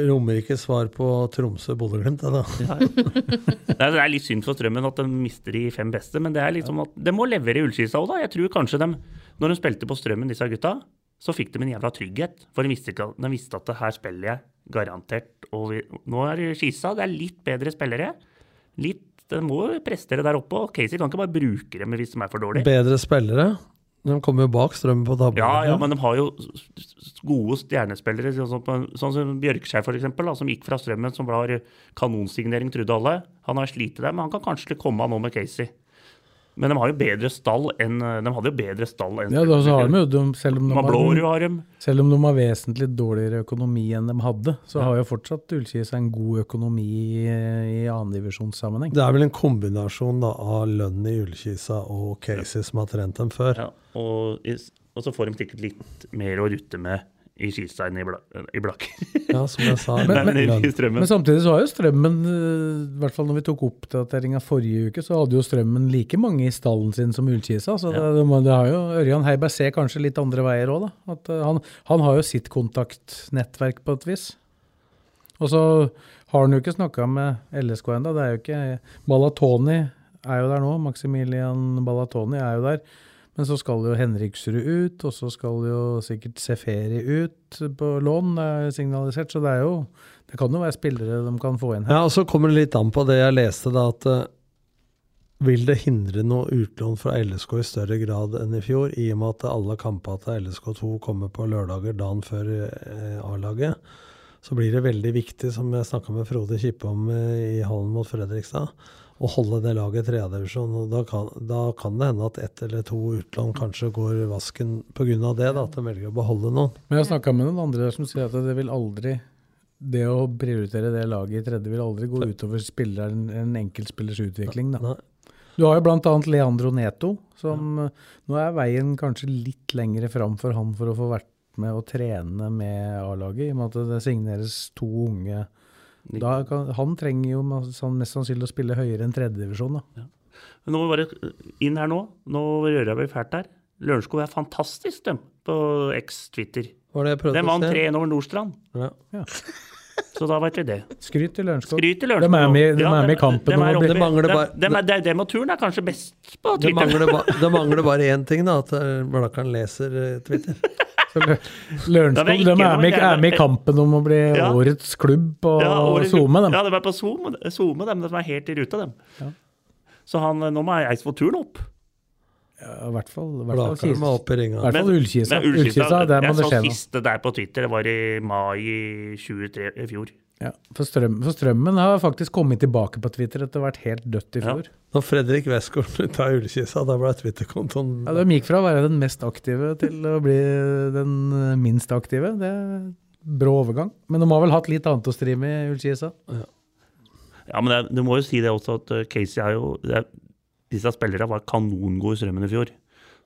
Romerikes svar på Tromsø-Bodø-Glimt, det da. Det er, det er litt synd for Strømmen at de mister de fem beste, men det er liksom at de må levere i Ullskisa òg, da. Jeg tror kanskje de, når de spilte på Strømmen, disse gutta, så fikk de en jævla trygghet. For de visste, ikke, de visste at det her spiller jeg garantert. Og vi, nå er det Skisa, det er litt bedre spillere. Litt, De må prestere der oppe, og Casey kan ikke bare bruke dem hvis de er for dårlige. Bedre spillere. De kommer jo bak Strømmen på tabellen. Ja, ja, men de har jo gode stjernespillere, sånn sånn som Bjørkskjær eksempel, som gikk fra Strømmen, som var kanonsignering, trodde alle. Han har slitt der, men han kan kanskje komme av nå med Casey. Men de har jo bedre stall enn De hadde jo bedre stall enn Ja, da så har de jo, de, selv, om de har, har dem. selv om de har vesentlig dårligere økonomi enn de hadde, så har jo fortsatt Ullkis en god økonomi i, i annendivisjonssammenheng. Det er vel en kombinasjon da, av lønn i Ullkisa og Casey som har trent dem før. Ja, og, og så får de sikkert litt mer å rutte med i skistein i, bla, i Blakker. Ja, som jeg sa. Men, men, men. Men samtidig så har jo Strømmen, eh, i hvert fall når vi tok oppdateringa forrige uke, så hadde jo Strømmen like mange i stallen sin som Ullkisa. Så det, det, det har jo, Ørjan Heiberg ser kanskje litt andre veier òg, da. At, eh, han, han har jo sitt kontaktnettverk på et vis. Og så har han jo ikke snakka med LSK ennå. Det er jo ikke Balatoni er jo der nå. Maximilian Balatoni er jo der. Men så skal jo Henriksrud ut, og så skal jo sikkert Seferi ut på lån, det er signalisert. Så det er jo Det kan jo være spillere de kan få inn her. Ja, og så kommer det litt an på det jeg leste, da, at uh, vil det hindre noe utlån fra LSK i større grad enn i fjor, i og med at alle kampene til LSK2 kommer på lørdager dagen før uh, A-laget? Så blir det veldig viktig, som jeg snakka med Frode Kippe om uh, i hallen mot Fredrikstad, å holde det laget i tredjedivisjon. Da kan, da kan det hende at ett eller to utlån kanskje går vasken pga. det, da, at de velger å beholde noen. Men jeg snakka med noen andre der som sier at det vil aldri det å prioritere det laget i tredje vil aldri gå utover spilleren, en enkeltspillers utvikling. Da. Du har jo bl.a. Leandro Neto, som ja. nå er veien kanskje litt lengre fram for han for å få vært med og trene med A-laget, i og med at det signeres to unge. Da kan, han trenger jo mest sannsynlig å spille høyere enn tredjedivisjon. da. Nå må vi bare inn her nå. Nå rører jeg meg fælt her. Lørenskog er fantastisk, dem, på X-Twitter. Det Den vant 3-1 over Nordstrand. Ja. Så da vet vi det. Skryt til Lørenskog. Skryt til Lørenskog. De er med, de Ja, er med i kampen. De, de, er Det mangler dem- bare- de, de, de, og turen er kanskje best på Det Twitter. mangler, ba, det mangler bare én ting, da, at eh, Blakkaren leser eh, Twitter. Lørenskog de er, med, er med i kampen om å bli Ja. årets klubb på Ja, årets- SoMe. dem. Ja, de er på SoMe, dem, de som er helt i rute, dem. Så han, nå må Eidsvoll turen opp. Ja, I hvert fall, i hvert Ullkisa. Ullkisa, der må jeg det så skje noe. siste der på Twitter, det var i mai i 23 i fjor. Ja, for, strøm, for Strømmen har faktisk kommet tilbake på Twitter etter å ha vært helt dødt i fjor. Ja. Når Fredrik Westgård tar Ullkisa, da ble Twitter-kontoen Ja, De gikk fra å være den mest aktive til å bli den minst aktive. Det er brå overgang. Men de har vel hatt litt annet å stri med i Ullkisa? Ja, men det, er- du må jo si det også, at eh, Casey er jo det er, Disse spillerne var kanongode i Strømmen i fjor.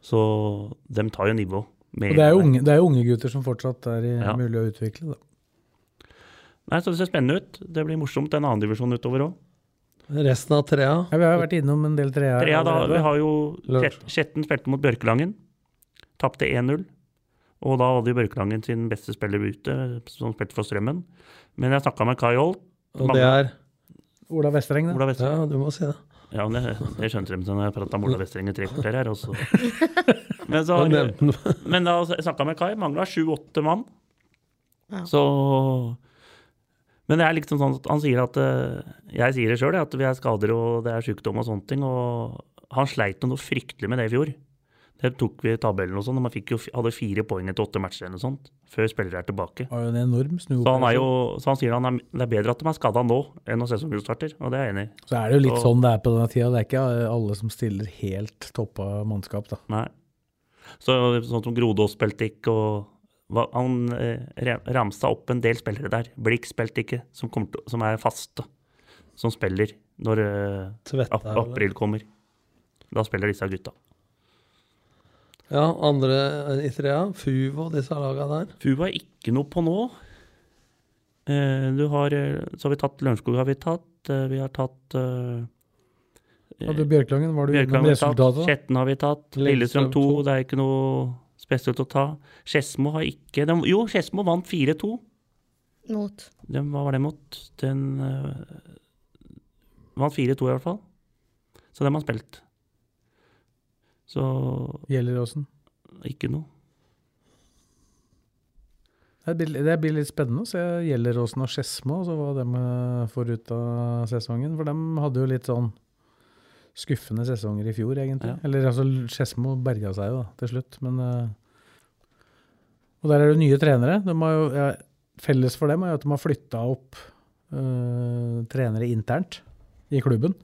Så de tar jo nivå. med Og det er jo unge, det er unge gutter som fortsatt er i, Ja. mulig å utvikle. Da. Nei, så Det ser spennende ut. Det blir morsomt. En annen divisjon utover òg. Resten av trea Ja, vi har vært innom en del trea. trea da, vi har jo. Skjetten spilte mot Bjørkelangen. Tapte 1-0. Og da hadde jo Bjørkelangen sin beste spiller ute, som spilte for Strømmen. Men jeg snakka med Kai Holt. Og det er Ola Vestreng, da. Ola Vestreng. Ja, du må si det. Ja, men jeg, jeg skjønte de når jeg prata om Ola Vestreng i tre kvarter her. Også. Men, så, men da snakka jeg med Kai. Mangla sju-åtte mann. Så Men det er liksom sånn at han sier at eh, Jeg sier det sjøl, at vi er skader og det er sykdom og sånne ting. Og han sleit noe fryktelig med det i fjor. Det tok vi i tabellen og sånn. og Man jo, hadde fire poeng etter åtte matcher eller sånt. Før spillere er tilbake. Jo en enorm snu. Så han, er jo, så han sier han er, det er bedre at de er skada nå enn når sesongen starter, og det er jeg enig i. Så er det jo litt Så- sånn det er på denne tida. Det er ikke alle som stiller helt toppa mannskap, da. Nei. Så sånn som Grodås spilte ikke, og han eh, ramsa opp en del spillere der. Blikk spilte ikke, som, kommer til, som er faste. Som spiller når eh, ap april kommer. Da spiller disse gutta. Ja, andre i trea. Fuvo, disse laga der. Fuvo er ikke noe på nå. Eh, du har, eh, så har vi tatt Lørenskog, har vi tatt. eh, vi har tatt eh, Bjørklangen, var du innom Bjørkland har resultatet? da? Skjetten har vi tatt, Lillestrøm 2, det er ikke noe spesielt å ta. Skedsmo har ikke de, Jo, Skedsmo vant 4-2. Mot. De, hva var det mot? Den uh, vant 4-2 i hvert fall. Så dem har spilt. Så Gjelleråsen. ikke noe. Det blir, det blir litt spennende å se Gjelleråsen og Skedsmo, og hva de eh, får ut av sesongen. For de hadde jo litt sånn skuffende sesonger i fjor, egentlig. Ja. Eller altså, Skedsmo berga seg jo da, til slutt, men eh, Og der er det nye trenere. De har jo, ja, felles for dem er jo at de har flytta opp eh, trenere internt i klubben.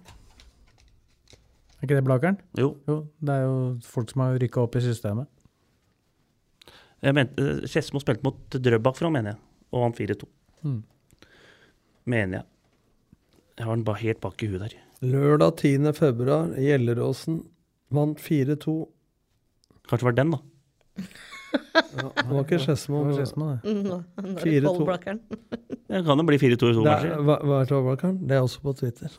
Er ikke det Blakeren? Jo. Jo, det er jo folk som har rykka opp i systemet. Jeg øh, Skedsmo spilte mot Drøbak fra, mener jeg, og vant 4-2. Mm. Mener jeg. Jeg har den bare helt bak i huet der. Lørdag 10. februar, Gjelleråsen vant 4-2. Kanskje det var den, da. Ja, det var ikke Skedsmo. Det var det. Mm, nå- nå er det 4-2. Det kan jo bli 4-2 i to er, matcher. hva, er Tårbakkeren? Det er også på Twitter.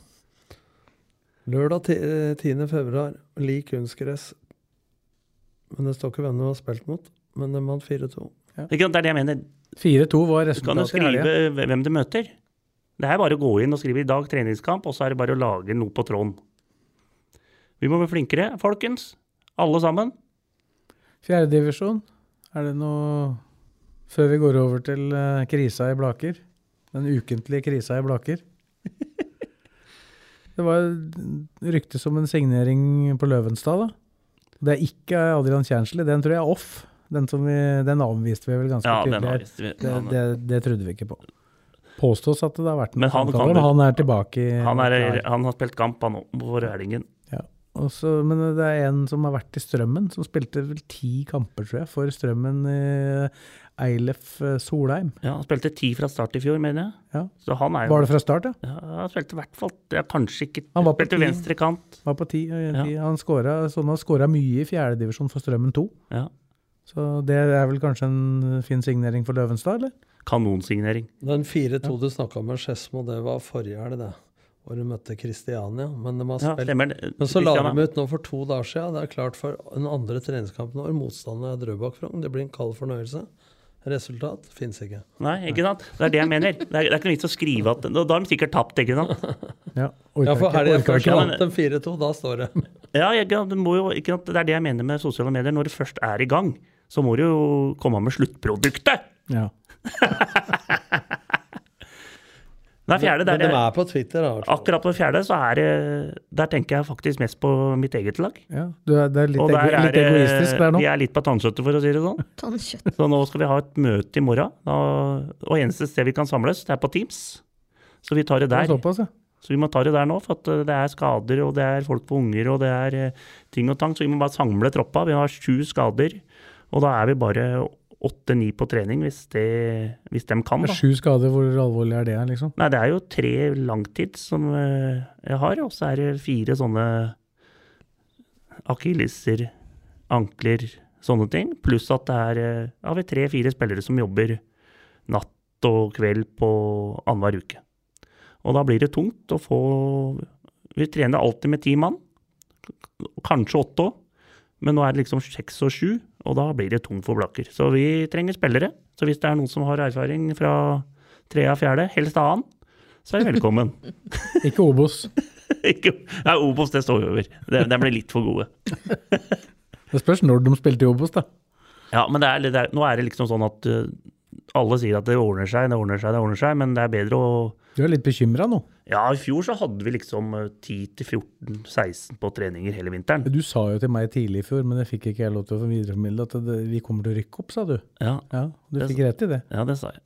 Lørdag ti- eh, 10. februar, lik kunstgress. Men det står ikke hvem de har spilt mot. Men de vant 4-2. Ja. Det er det jeg mener. 4-2 var Du kan jo skrive hvem du møter. Det er bare å gå inn og skrive 'i dag treningskamp', og så er det bare å lage noe på tråden. Vi må bli flinkere, folkens. Alle sammen. Fjerdedivisjon, er det noe Før vi går over til eh, krisa i Blaker? Den ukentlige krisa i Blaker? det var ryktes om en signering på Løvenstad, da. Det er ikke Adrian Kjernsli, den tror jeg er off. Den, som vi, den avviste vi vel ganske Ja, tydelig. vi. Det, det, det trodde vi ikke på. Påstås at det har vært Men han samtaler, kan- han er tilbake. i- Han, er, han har spilt kamp, han òg, for Rælingen. Ja. Og så- men det er en som har vært i Strømmen, som spilte vel ti kamper, tror jeg, for Strømmen i Eilef eh, Solheim. Ja, han spilte ti fra start i fjor, mener jeg. Ja. Så han er jo Var det fra start, ja? Ja, han spilte i hvert fall ja, Kanskje ikke Han var på Spilte venstre kant. Var på ti. eh, Ja. ti. Han skåra sånn, mye i fjerdedivisjon for Strømmen 2. Ja. Så det er vel kanskje en fin signering for Løvenstad, eller? Kanonsignering. Den 4-2 du snakka med Skedsmo, det var forrige helg, det. Hvor de møtte Kristiania. Men de har Ja. Men så la de ut nå for to dager siden. Det er klart for den andre treningskampen vår, motstander er Drøbak Frogn. Det blir en kald fornøyelse. Resultat fins ikke. Nei, ikke sant? Det er det jeg mener. Det er, det er ikke noe vits å skrive at Da har de sikkert tapt, ikke sant? Ja, Ja, for helga er før ikke. så vant de 4-2. Da står det. Ja, ikke sant? Det, må jo, ikke sant? det er det jeg mener med sosiale medier. Når det først er i gang, så må du jo komme med sluttproduktet! Ja. Nei, fjerde, Men der, de er, på Twitter, da. akkurat på fjerde så er det Der tenker jeg faktisk mest på mitt eget lag. Ja, du er, det er litt, ego, der er litt egoistisk der nå. Vi er litt på tannkjøttet, for å si det sånn. Tannkjøtt. Så nå skal vi ha et møte i morgen. Da, og eneste sted vi kan samles, det er på Teams. Så vi tar det Det er der. Såpass, ja. Så vi må ta det der nå, for at eh, det er skader, og det er folk på unger, og det er eh, ting og tang. Så vi må bare samle troppa. Vi har sju skader, og da er vi bare åtte-ni på trening, hvis, det, hvis de kan. Da. Sju skader, hvor alvorlig er det, liksom? Nei, det er jo tre langtids som eh, jeg har, og så er det fire sånne akilliser, ankler, sånne ting. Pluss at det er eh, ja, vi tre-fire spillere som jobber natt og kveld på annenhver uke. Og da blir det tungt å få Vi trener alltid med ti mann, kanskje åtte òg, men nå er det liksom seks og sju, og da blir det tungt for Blakker. Så vi trenger spillere. Så hvis det er noen som har erfaring fra tre av fjerde, helst annen, så er de velkommen. Ikke Obos. Ikke, nei, Obos, det står vi over. Det, ble litt for gode. Det spørs når de spilte i Obos, da. Ja, men det er, det er, nå er det liksom sånn at uh, alle sier at det ordner seg, det ordner seg, det ordner seg, men det er bedre å Du er litt bekymra nå. Ja, i fjor så hadde vi liksom uh, 10-14-16 på treninger hele vinteren. Du sa jo til meg tidlig i fjor, men det fikk ikke jeg lov til å videreformidle, at det, vi kommer til å rykke opp, sa du. Ja, Ja, Du fikk rett i det. ja det sa jeg.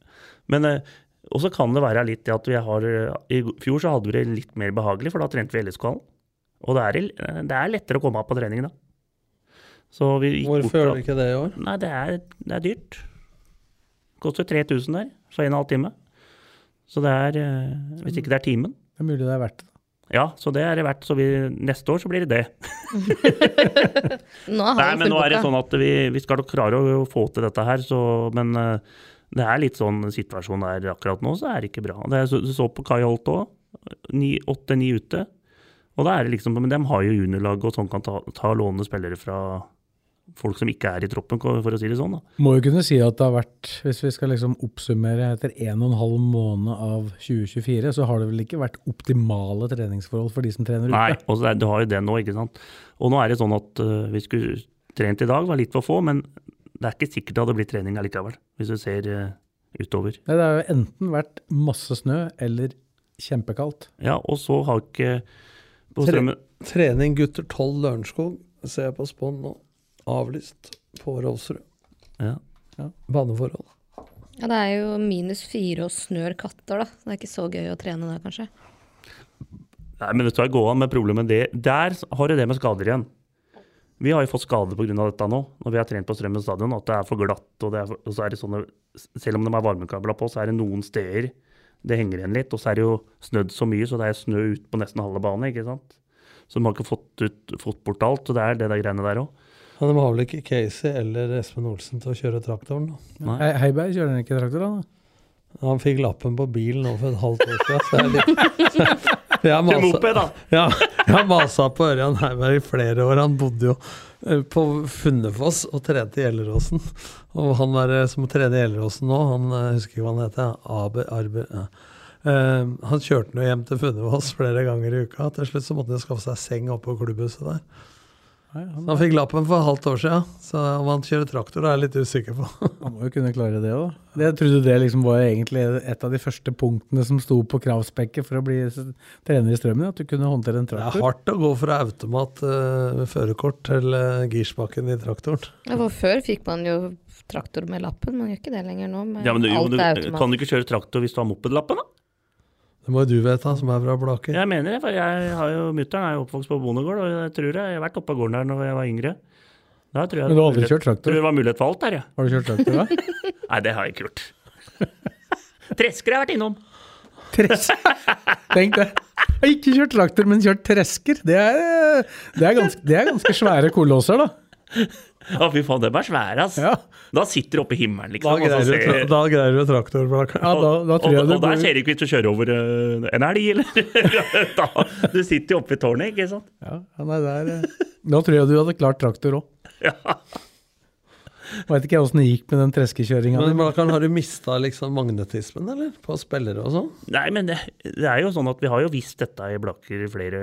Men uh, også kan det være litt det at vi har uh, I fjor så hadde vi det litt mer behagelig, for da trente vi LSK-hallen. Og det er, det er lettere å komme opp på trening da. Så vi gikk bort Hvorfor gjør du ikke det i år? Nei, det er, det er dyrt. Koster 3000 der for en og en halv time. Så det er eh, Hvis ikke det er timen. Det er mulig det er verdt det. Ja, så det er det verdt. Så vi, neste år så blir det det. Nå har Nei, men nå er det sånn at vi, vi skal nok klare å få til dette her, så Men eh, det er litt sånn situasjonen er akkurat nå, så er det ikke bra. Det er, du så på Kai Holt òg. Åtte-ni ute. Og da er det liksom Men de har jo juniorlag og sånn kan ta, ta låne spillere fra folk som ikke er i troppen, for å si det sånn. da. Må jo kunne si at det har vært, hvis vi skal liksom oppsummere etter en og en halv måned av 2024, så har det vel ikke vært optimale treningsforhold for de som trener ute? Nei, og så du har jo det nå, ikke sant. Og nå er det sånn at uh, vi skulle trent i dag, var litt for få, men det er ikke sikkert det hadde blitt trening allikevel, hvis du ser uh, utover. Nei, Det har jo enten vært masse snø eller kjempekaldt. Ja, og så har ikke på Tre- Trening gutter 12 Lørenskog, ser jeg på Spån nå. Avlyst på Rolfsrud. ja. Baneforhold. Ja, det er jo minus fire og snør katter, da. Det er ikke så gøy å trene der, kanskje. Nei, men vet du hva, gå an, med problemet det, der har du det med skader igjen. Vi har jo fått skader pga. dette nå, når vi har trent på Strømmen stadion, at det er for glatt. Og, det er for, og så er det sånne, selv om de er varmekabler på, så er det noen steder det henger igjen litt. Og så er det jo snødd så mye, så det er snø ut på nesten halve banen. ikke sant? Så de har ikke fått, ut, fått bort alt, så det er det der greiene der òg. Men de har vel ikke Casey eller Espen Olsen til å kjøre traktoren? da? He Heiberg kjører ikke traktor, da? Han fikk lappen på bilen nå for et halvt år siden. Så jeg litt jeg har Til masa- moped, da! Ja, jeg masa på Ørjan Heiberg i flere år. Han bodde jo eh, på Funnefoss og trente i Gjelleråsen. Og han der eh, som trener i Gjelleråsen nå, han eh, jeg husker ikke hva han heter. Abe, Arbe, ja. Uh, han kjørte nå hjem til Funnefoss flere ganger i uka. Til slutt så måtte han skaffe seg seng oppe på klubbhuset der. Nei, han, Han fikk lappen for halvt år siden, så om han kjører traktor, er jeg litt usikker på. han må jo kunne klare det òg. Jeg trodde det liksom var egentlig et av de første punktene som sto på kravspekket for å bli trener i Strømmen, at du kunne håndtere en traktor. Det er hardt å gå fra automat uh, førerkort til uh, girspaken i traktoren. Ja, for før fikk man jo traktor med lappen, man gjør ikke det lenger nå. Med Ja, men du, jo, alt du, er automat. kan du ikke kjøre traktor hvis du har mopedlappen, da? Det må jo du vite, som er fra Blaker. Jeg mener det, for jeg har jo mutter'n er jo oppvokst på bondegård, og jeg tror jeg, jeg har vært oppe på gården der når jeg var yngre. Da tror jeg Men du har aldri mulighet- kjørt traktor? Tror det var mulighet for alt der, ja. Har du kjørt traktor da? Nei, det har jeg ikke gjort. Tresker har jeg vært innom. Tresker? Tenk det. Jeg har ikke kjørt traktor, men kjørt tresker. Det er, det er, ganske, det er ganske svære kolosser, da. Å, fy faen, dem er svære, ass. Ja, Da sitter du oppe i himmelen, Da liksom. Da greier, du, ser- tra- da greier du traktor, ja da, da og, og, og der ser du ikke ut til å kjøre over uh, en elg, eller? da, du sitter jo oppe i tårnet, ikke sant? ja, nei, der, eh, Da tror jeg du hadde klart traktor òg. Ja. Veit ikke jeg åssen det gikk med den treskekjøringa. Har du mista liksom magnetismen, eller? På spillere og sånn? Nei, men det, det er jo sånn at vi har jo visst dette i Blakker i flere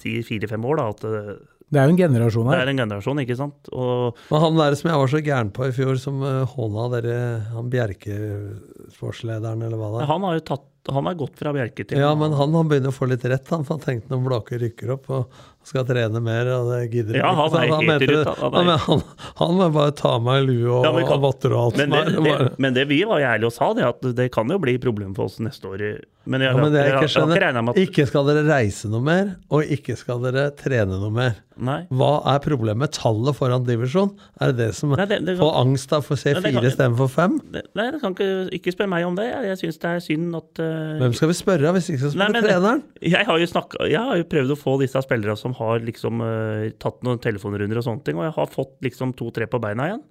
si fire-fem år, da. At øh, Det er jo en generasjon her. Det er en generasjon, ikke sant. Og Men han der som jeg var så gæren på i fjor, som uh, håna dere, han Bjerke-sportslederen, eller hva det er. han har jo tatt Han har gått fra Bjerke til Ja, men han, han begynner å få litt rett, han, for han tenkte når Blaker rykker opp og skal trene mer, og det gidder Ja, han ikke. Er han er- han, han, han må bare ta meg i lue og, Ja, og votter og alt men som det, er. det, Bare- men det vi var ærlige og sa, det at det kan jo bli problem for oss neste år. Men jeg, Ja, men det jeg jeg, jeg, ikke skjønner, at ikke skal dere reise noe mer, og ikke skal dere trene noe mer. Nei. Hva er problemet? Tallet foran divisjon? Er det det som Nei, det- det kan- får angst av å se fire istedenfor fem? Nei, det kan ikke, ikke spørre meg om det. Jeg, jeg syns det er synd at eh, Hvem skal vi spørre hvis ikke skal Nei, spørre men- treneren? Jeg har, jo snakket, jeg har jo prøvd å få disse spillere som har liksom uh, tatt noen telefonrunder og sånne ting, og jeg har fått liksom to-tre på beina igjen.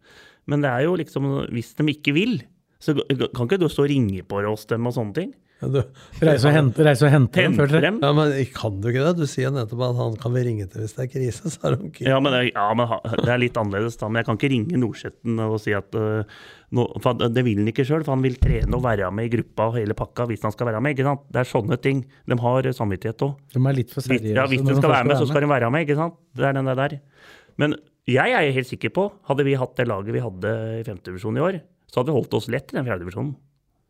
Men det er jo liksom Hvis de ikke vil, så kan ikke du stå og ringe på oss dem og sånne ting. Du, Reise og hente, reise og hente dem dem. ja, men kan du ikke det? Du sier nettopp at han kan vi ringe til hvis det er krise, sa Ronki. Ja, men, det- ja, men det er litt annerledes da. Men jeg kan ikke ringe Nordsjetten og si at uh, no, for Det vil han ikke sjøl, for han vil trene og være med i gruppa og hele pakka hvis han skal være med. ikke sant? Det er sånne ting. De har samvittighet òg. De er litt for seriøse. Ja, hvis de de skal være med, så skal de være med, ikke sant? Det er den der. Men jeg er helt sikker på, hadde vi hatt det laget vi hadde i femtedivisjon i år, så hadde vi holdt oss lett i den fjerdedivisjonen.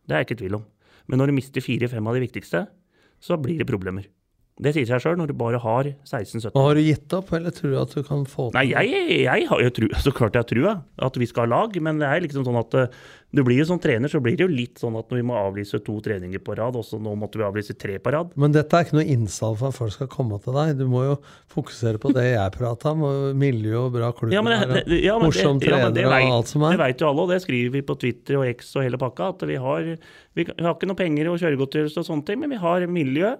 Det er jeg ikke i tvil om. Men når du mister fire-fem av de viktigste, så blir det problemer. Det sier seg sjøl når du bare har 16-17. Nå har du gitt opp, eller tror du at du kan få til Nei, jeg, jeg har jo tru, så klart jeg tror, trua at vi skal ha lag, men det er liksom sånn at eh, du blir jo som trener, så blir det jo litt sånn at vi må avlyse to treninger på rad, også nå måtte vi avlyse tre på rad. Men dette er ikke noe innsalg for at folk skal komme til deg. Du må jo fokusere på det jeg prata om, og miljø og bra klubb Ja, det, ja, morsom det, ja, det, trener vet, og alt som er. det veit jo alle, og det skriver vi på Twitter og X og hele pakka, at vi har, vi, vi har ikke noe penger og kjøregodtgjørelse og sånne ting, men vi har miljø,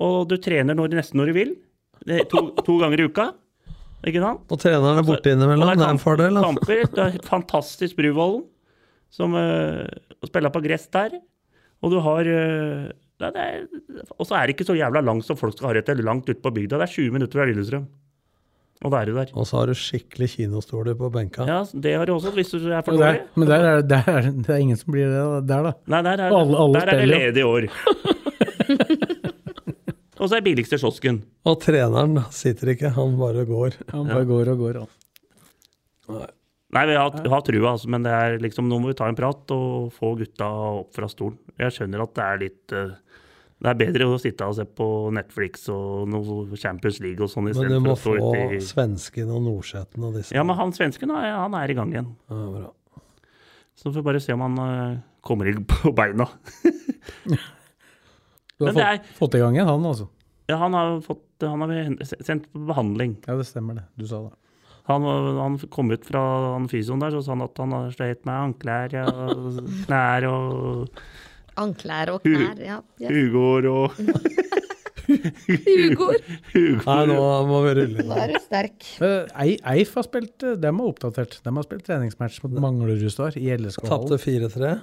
og du trener når, nesten når du vil. Er to, to ganger i uka. Ikke sant? Og treneren er borte innimellom, Og det er en fordel. Altså. Kamper, det er fantastisk Bruvollen, som uh, spiller på gress der. Og du har uh, det er, Og så er det ikke så jævla langt som folk skal ha rett til, langt ute på bygda. Det er 20 minutter fra Lillestrøm. Og da er du der. Og så har du skikkelig kinostoler på benka. Ja, det har du også, hvis du er for dårlig. men der er, der, er, det er ingen som blir det der, da. Nei, der er, Alle- alle der er det ledige år. og så er billigste kiosken. Og treneren sitter ikke, han bare går. Han bare går og går. Han. Nei, vi har, har trua, altså, men det er liksom, nå må vi ta en prat og få gutta opp fra stolen. Jeg skjønner at det er litt eh, Det er bedre å sitte og se på Netflix og noe Champions League og sånn Men du må å stå få ute i svensken og Nordseten og disse. Ja, men han svensken han er- i gang igjen. Ja, bra. Så får vi bare se om han eh, kommer i på beina. Du har fått, er, fått, i gang en, han altså. Ja, han har fått Han har sendt på behandling. Ja, det stemmer det. Du sa det. Han, han kom ut fra han fysioen der, så sa han at han har slitt med anklær og knær og Anklær og knær. Ja. Yes. ugår og Ugor. Nei, nå må vi rulle Nå er du sterk. Eh, Eif har spilt de Dem er oppdatert. De har spilt treningsmatch mot Manglerudstad i Tapte LSK-hallen. 4-3.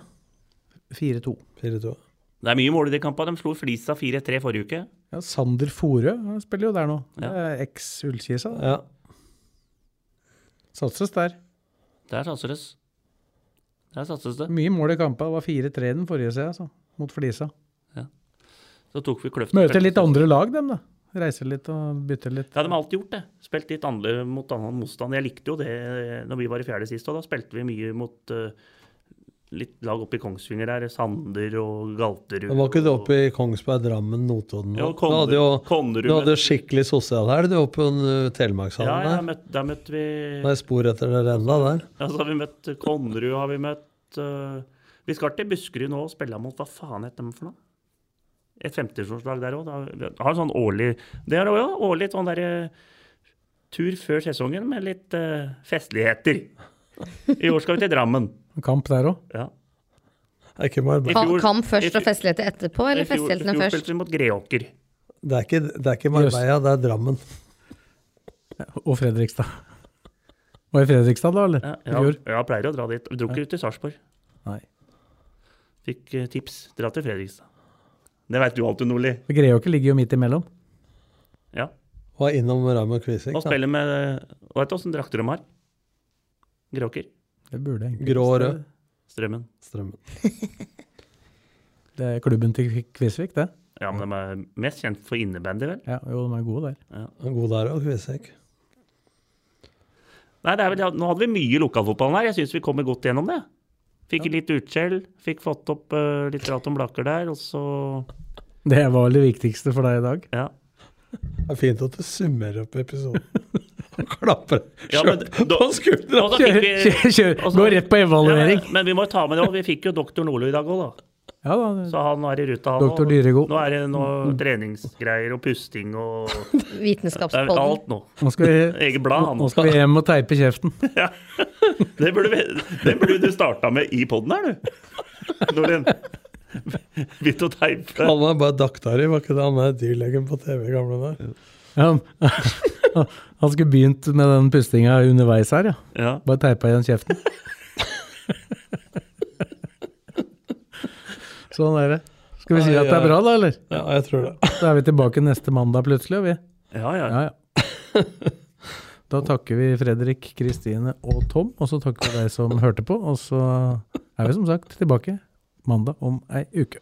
4-2. 4-2. Det er mye mål i de kampene. De slo Flisa 4-3 forrige uke. Ja, Sander Forø han spiller jo der nå. Det Ja. er eks-Ullkisa. Ja. Satses der. Der satses. Der satses det. Mye mål i kampene. Det var 4-3 den forrige sida, altså. Mot Flisa. Ja. Så tok vi kløften. Møter litt andre lag, dem, da. Reiser litt og bytter litt. Ja, de har alltid gjort det. Spilt litt andre mot annen motstand. Jeg likte jo det når vi var i fjerde sist, og da spilte vi mye mot eh, litt lag oppe i Kongsvinger der. Sander og Galterud. Var ikke du oppe i Kongsberg, Drammen, Notodden? Jo, Ja, du hadde jo du hadde skikkelig sosial her, du, oppe på uh, Ja, Telemarkshallen ja, der. Møtte, der møtte vi Det er spor etter dere enda der. Ja, så har vi møtt Konnerud, har vi møtt uh, Vi skal til Buskerud nå og spille mot Hva faen heter de for noe? Et 50-årslag der òg. Har sånn årlig Det er òg årlig sånn derre tur før sesongen med litt eh, festligheter. I år skal vi til Drammen. Kamp der òg. Ja. Er ikke. I Kamp først og festligheter etterpå, eller eller først? i festlighetene fjor spilte vi mot Greåker. Det er ikke, det er ikke Marbella, det er Drammen. Og Fredrikstad. Var det Fredrikstad, da, eller? Ja, I ja, ja, pleier å dra dit. Dro ikke ut til Sarpsborg. Nei. Fikk eh, tips. Dra til Fredrikstad. Det veit du alltid, Nordli. Greåker ligger jo midt imellom. Ja. Var innom Raymond Kvisvik. Og spiller med Vet du åssen drakter de har? Greåker. Det burde egentlig Grå og rød. Strømmen. Strømmen. Det er klubben til Kvisvik, det. Ja, men de er mest kjent for innebandy, vel? Ja, jo, de er gode der. De er gode der òg, Kvisvik. Nei, det er vel, nå hadde vi mye lokalfotballen her. Jeg syns vi kommer godt gjennom det. Fikk litt utskjell, fikk fått opp uh, litt prat om Blakker der, og så Det var det viktigste for deg i dag. Ja. Det er fint at du summerer opp episoden. Og klapper Ja, men da- på skuldra. Og kjører, fikk vi- Kjør, kjør, og så- rett på evaluering. Ja, men, vi må ta med det òg. Vi fikk jo doktor Nordli i dag òg, da. Ja da. det- Så han er i ruta, han Doktor også. Nå er det noe treningsgreier og pusting og det Vitenskapspodden. alt nå. Nå skal vi, Eget blad, nå skal vi hjem og teipe kjeften. Det burde, vi- det burde du starta med i poden her, du. Når den begynte å teipe. Han er bare Daktari, var ikke det han er dyrlegen på TV i gamle dager? Ja, han skulle begynt med den pustinga underveis her, ja. Ja. Bare teipa igjen kjeften. sånn er det. Skal vi si at det er bra, da, eller? Ja, jeg tror det. Da er vi tilbake neste mandag plutselig, og vi. Ja, ja. Ja, ja. Da takker vi Fredrik, Kristine og Tom, og så takker vi deg som hørte på. Og så er vi som sagt tilbake mandag om ei uke.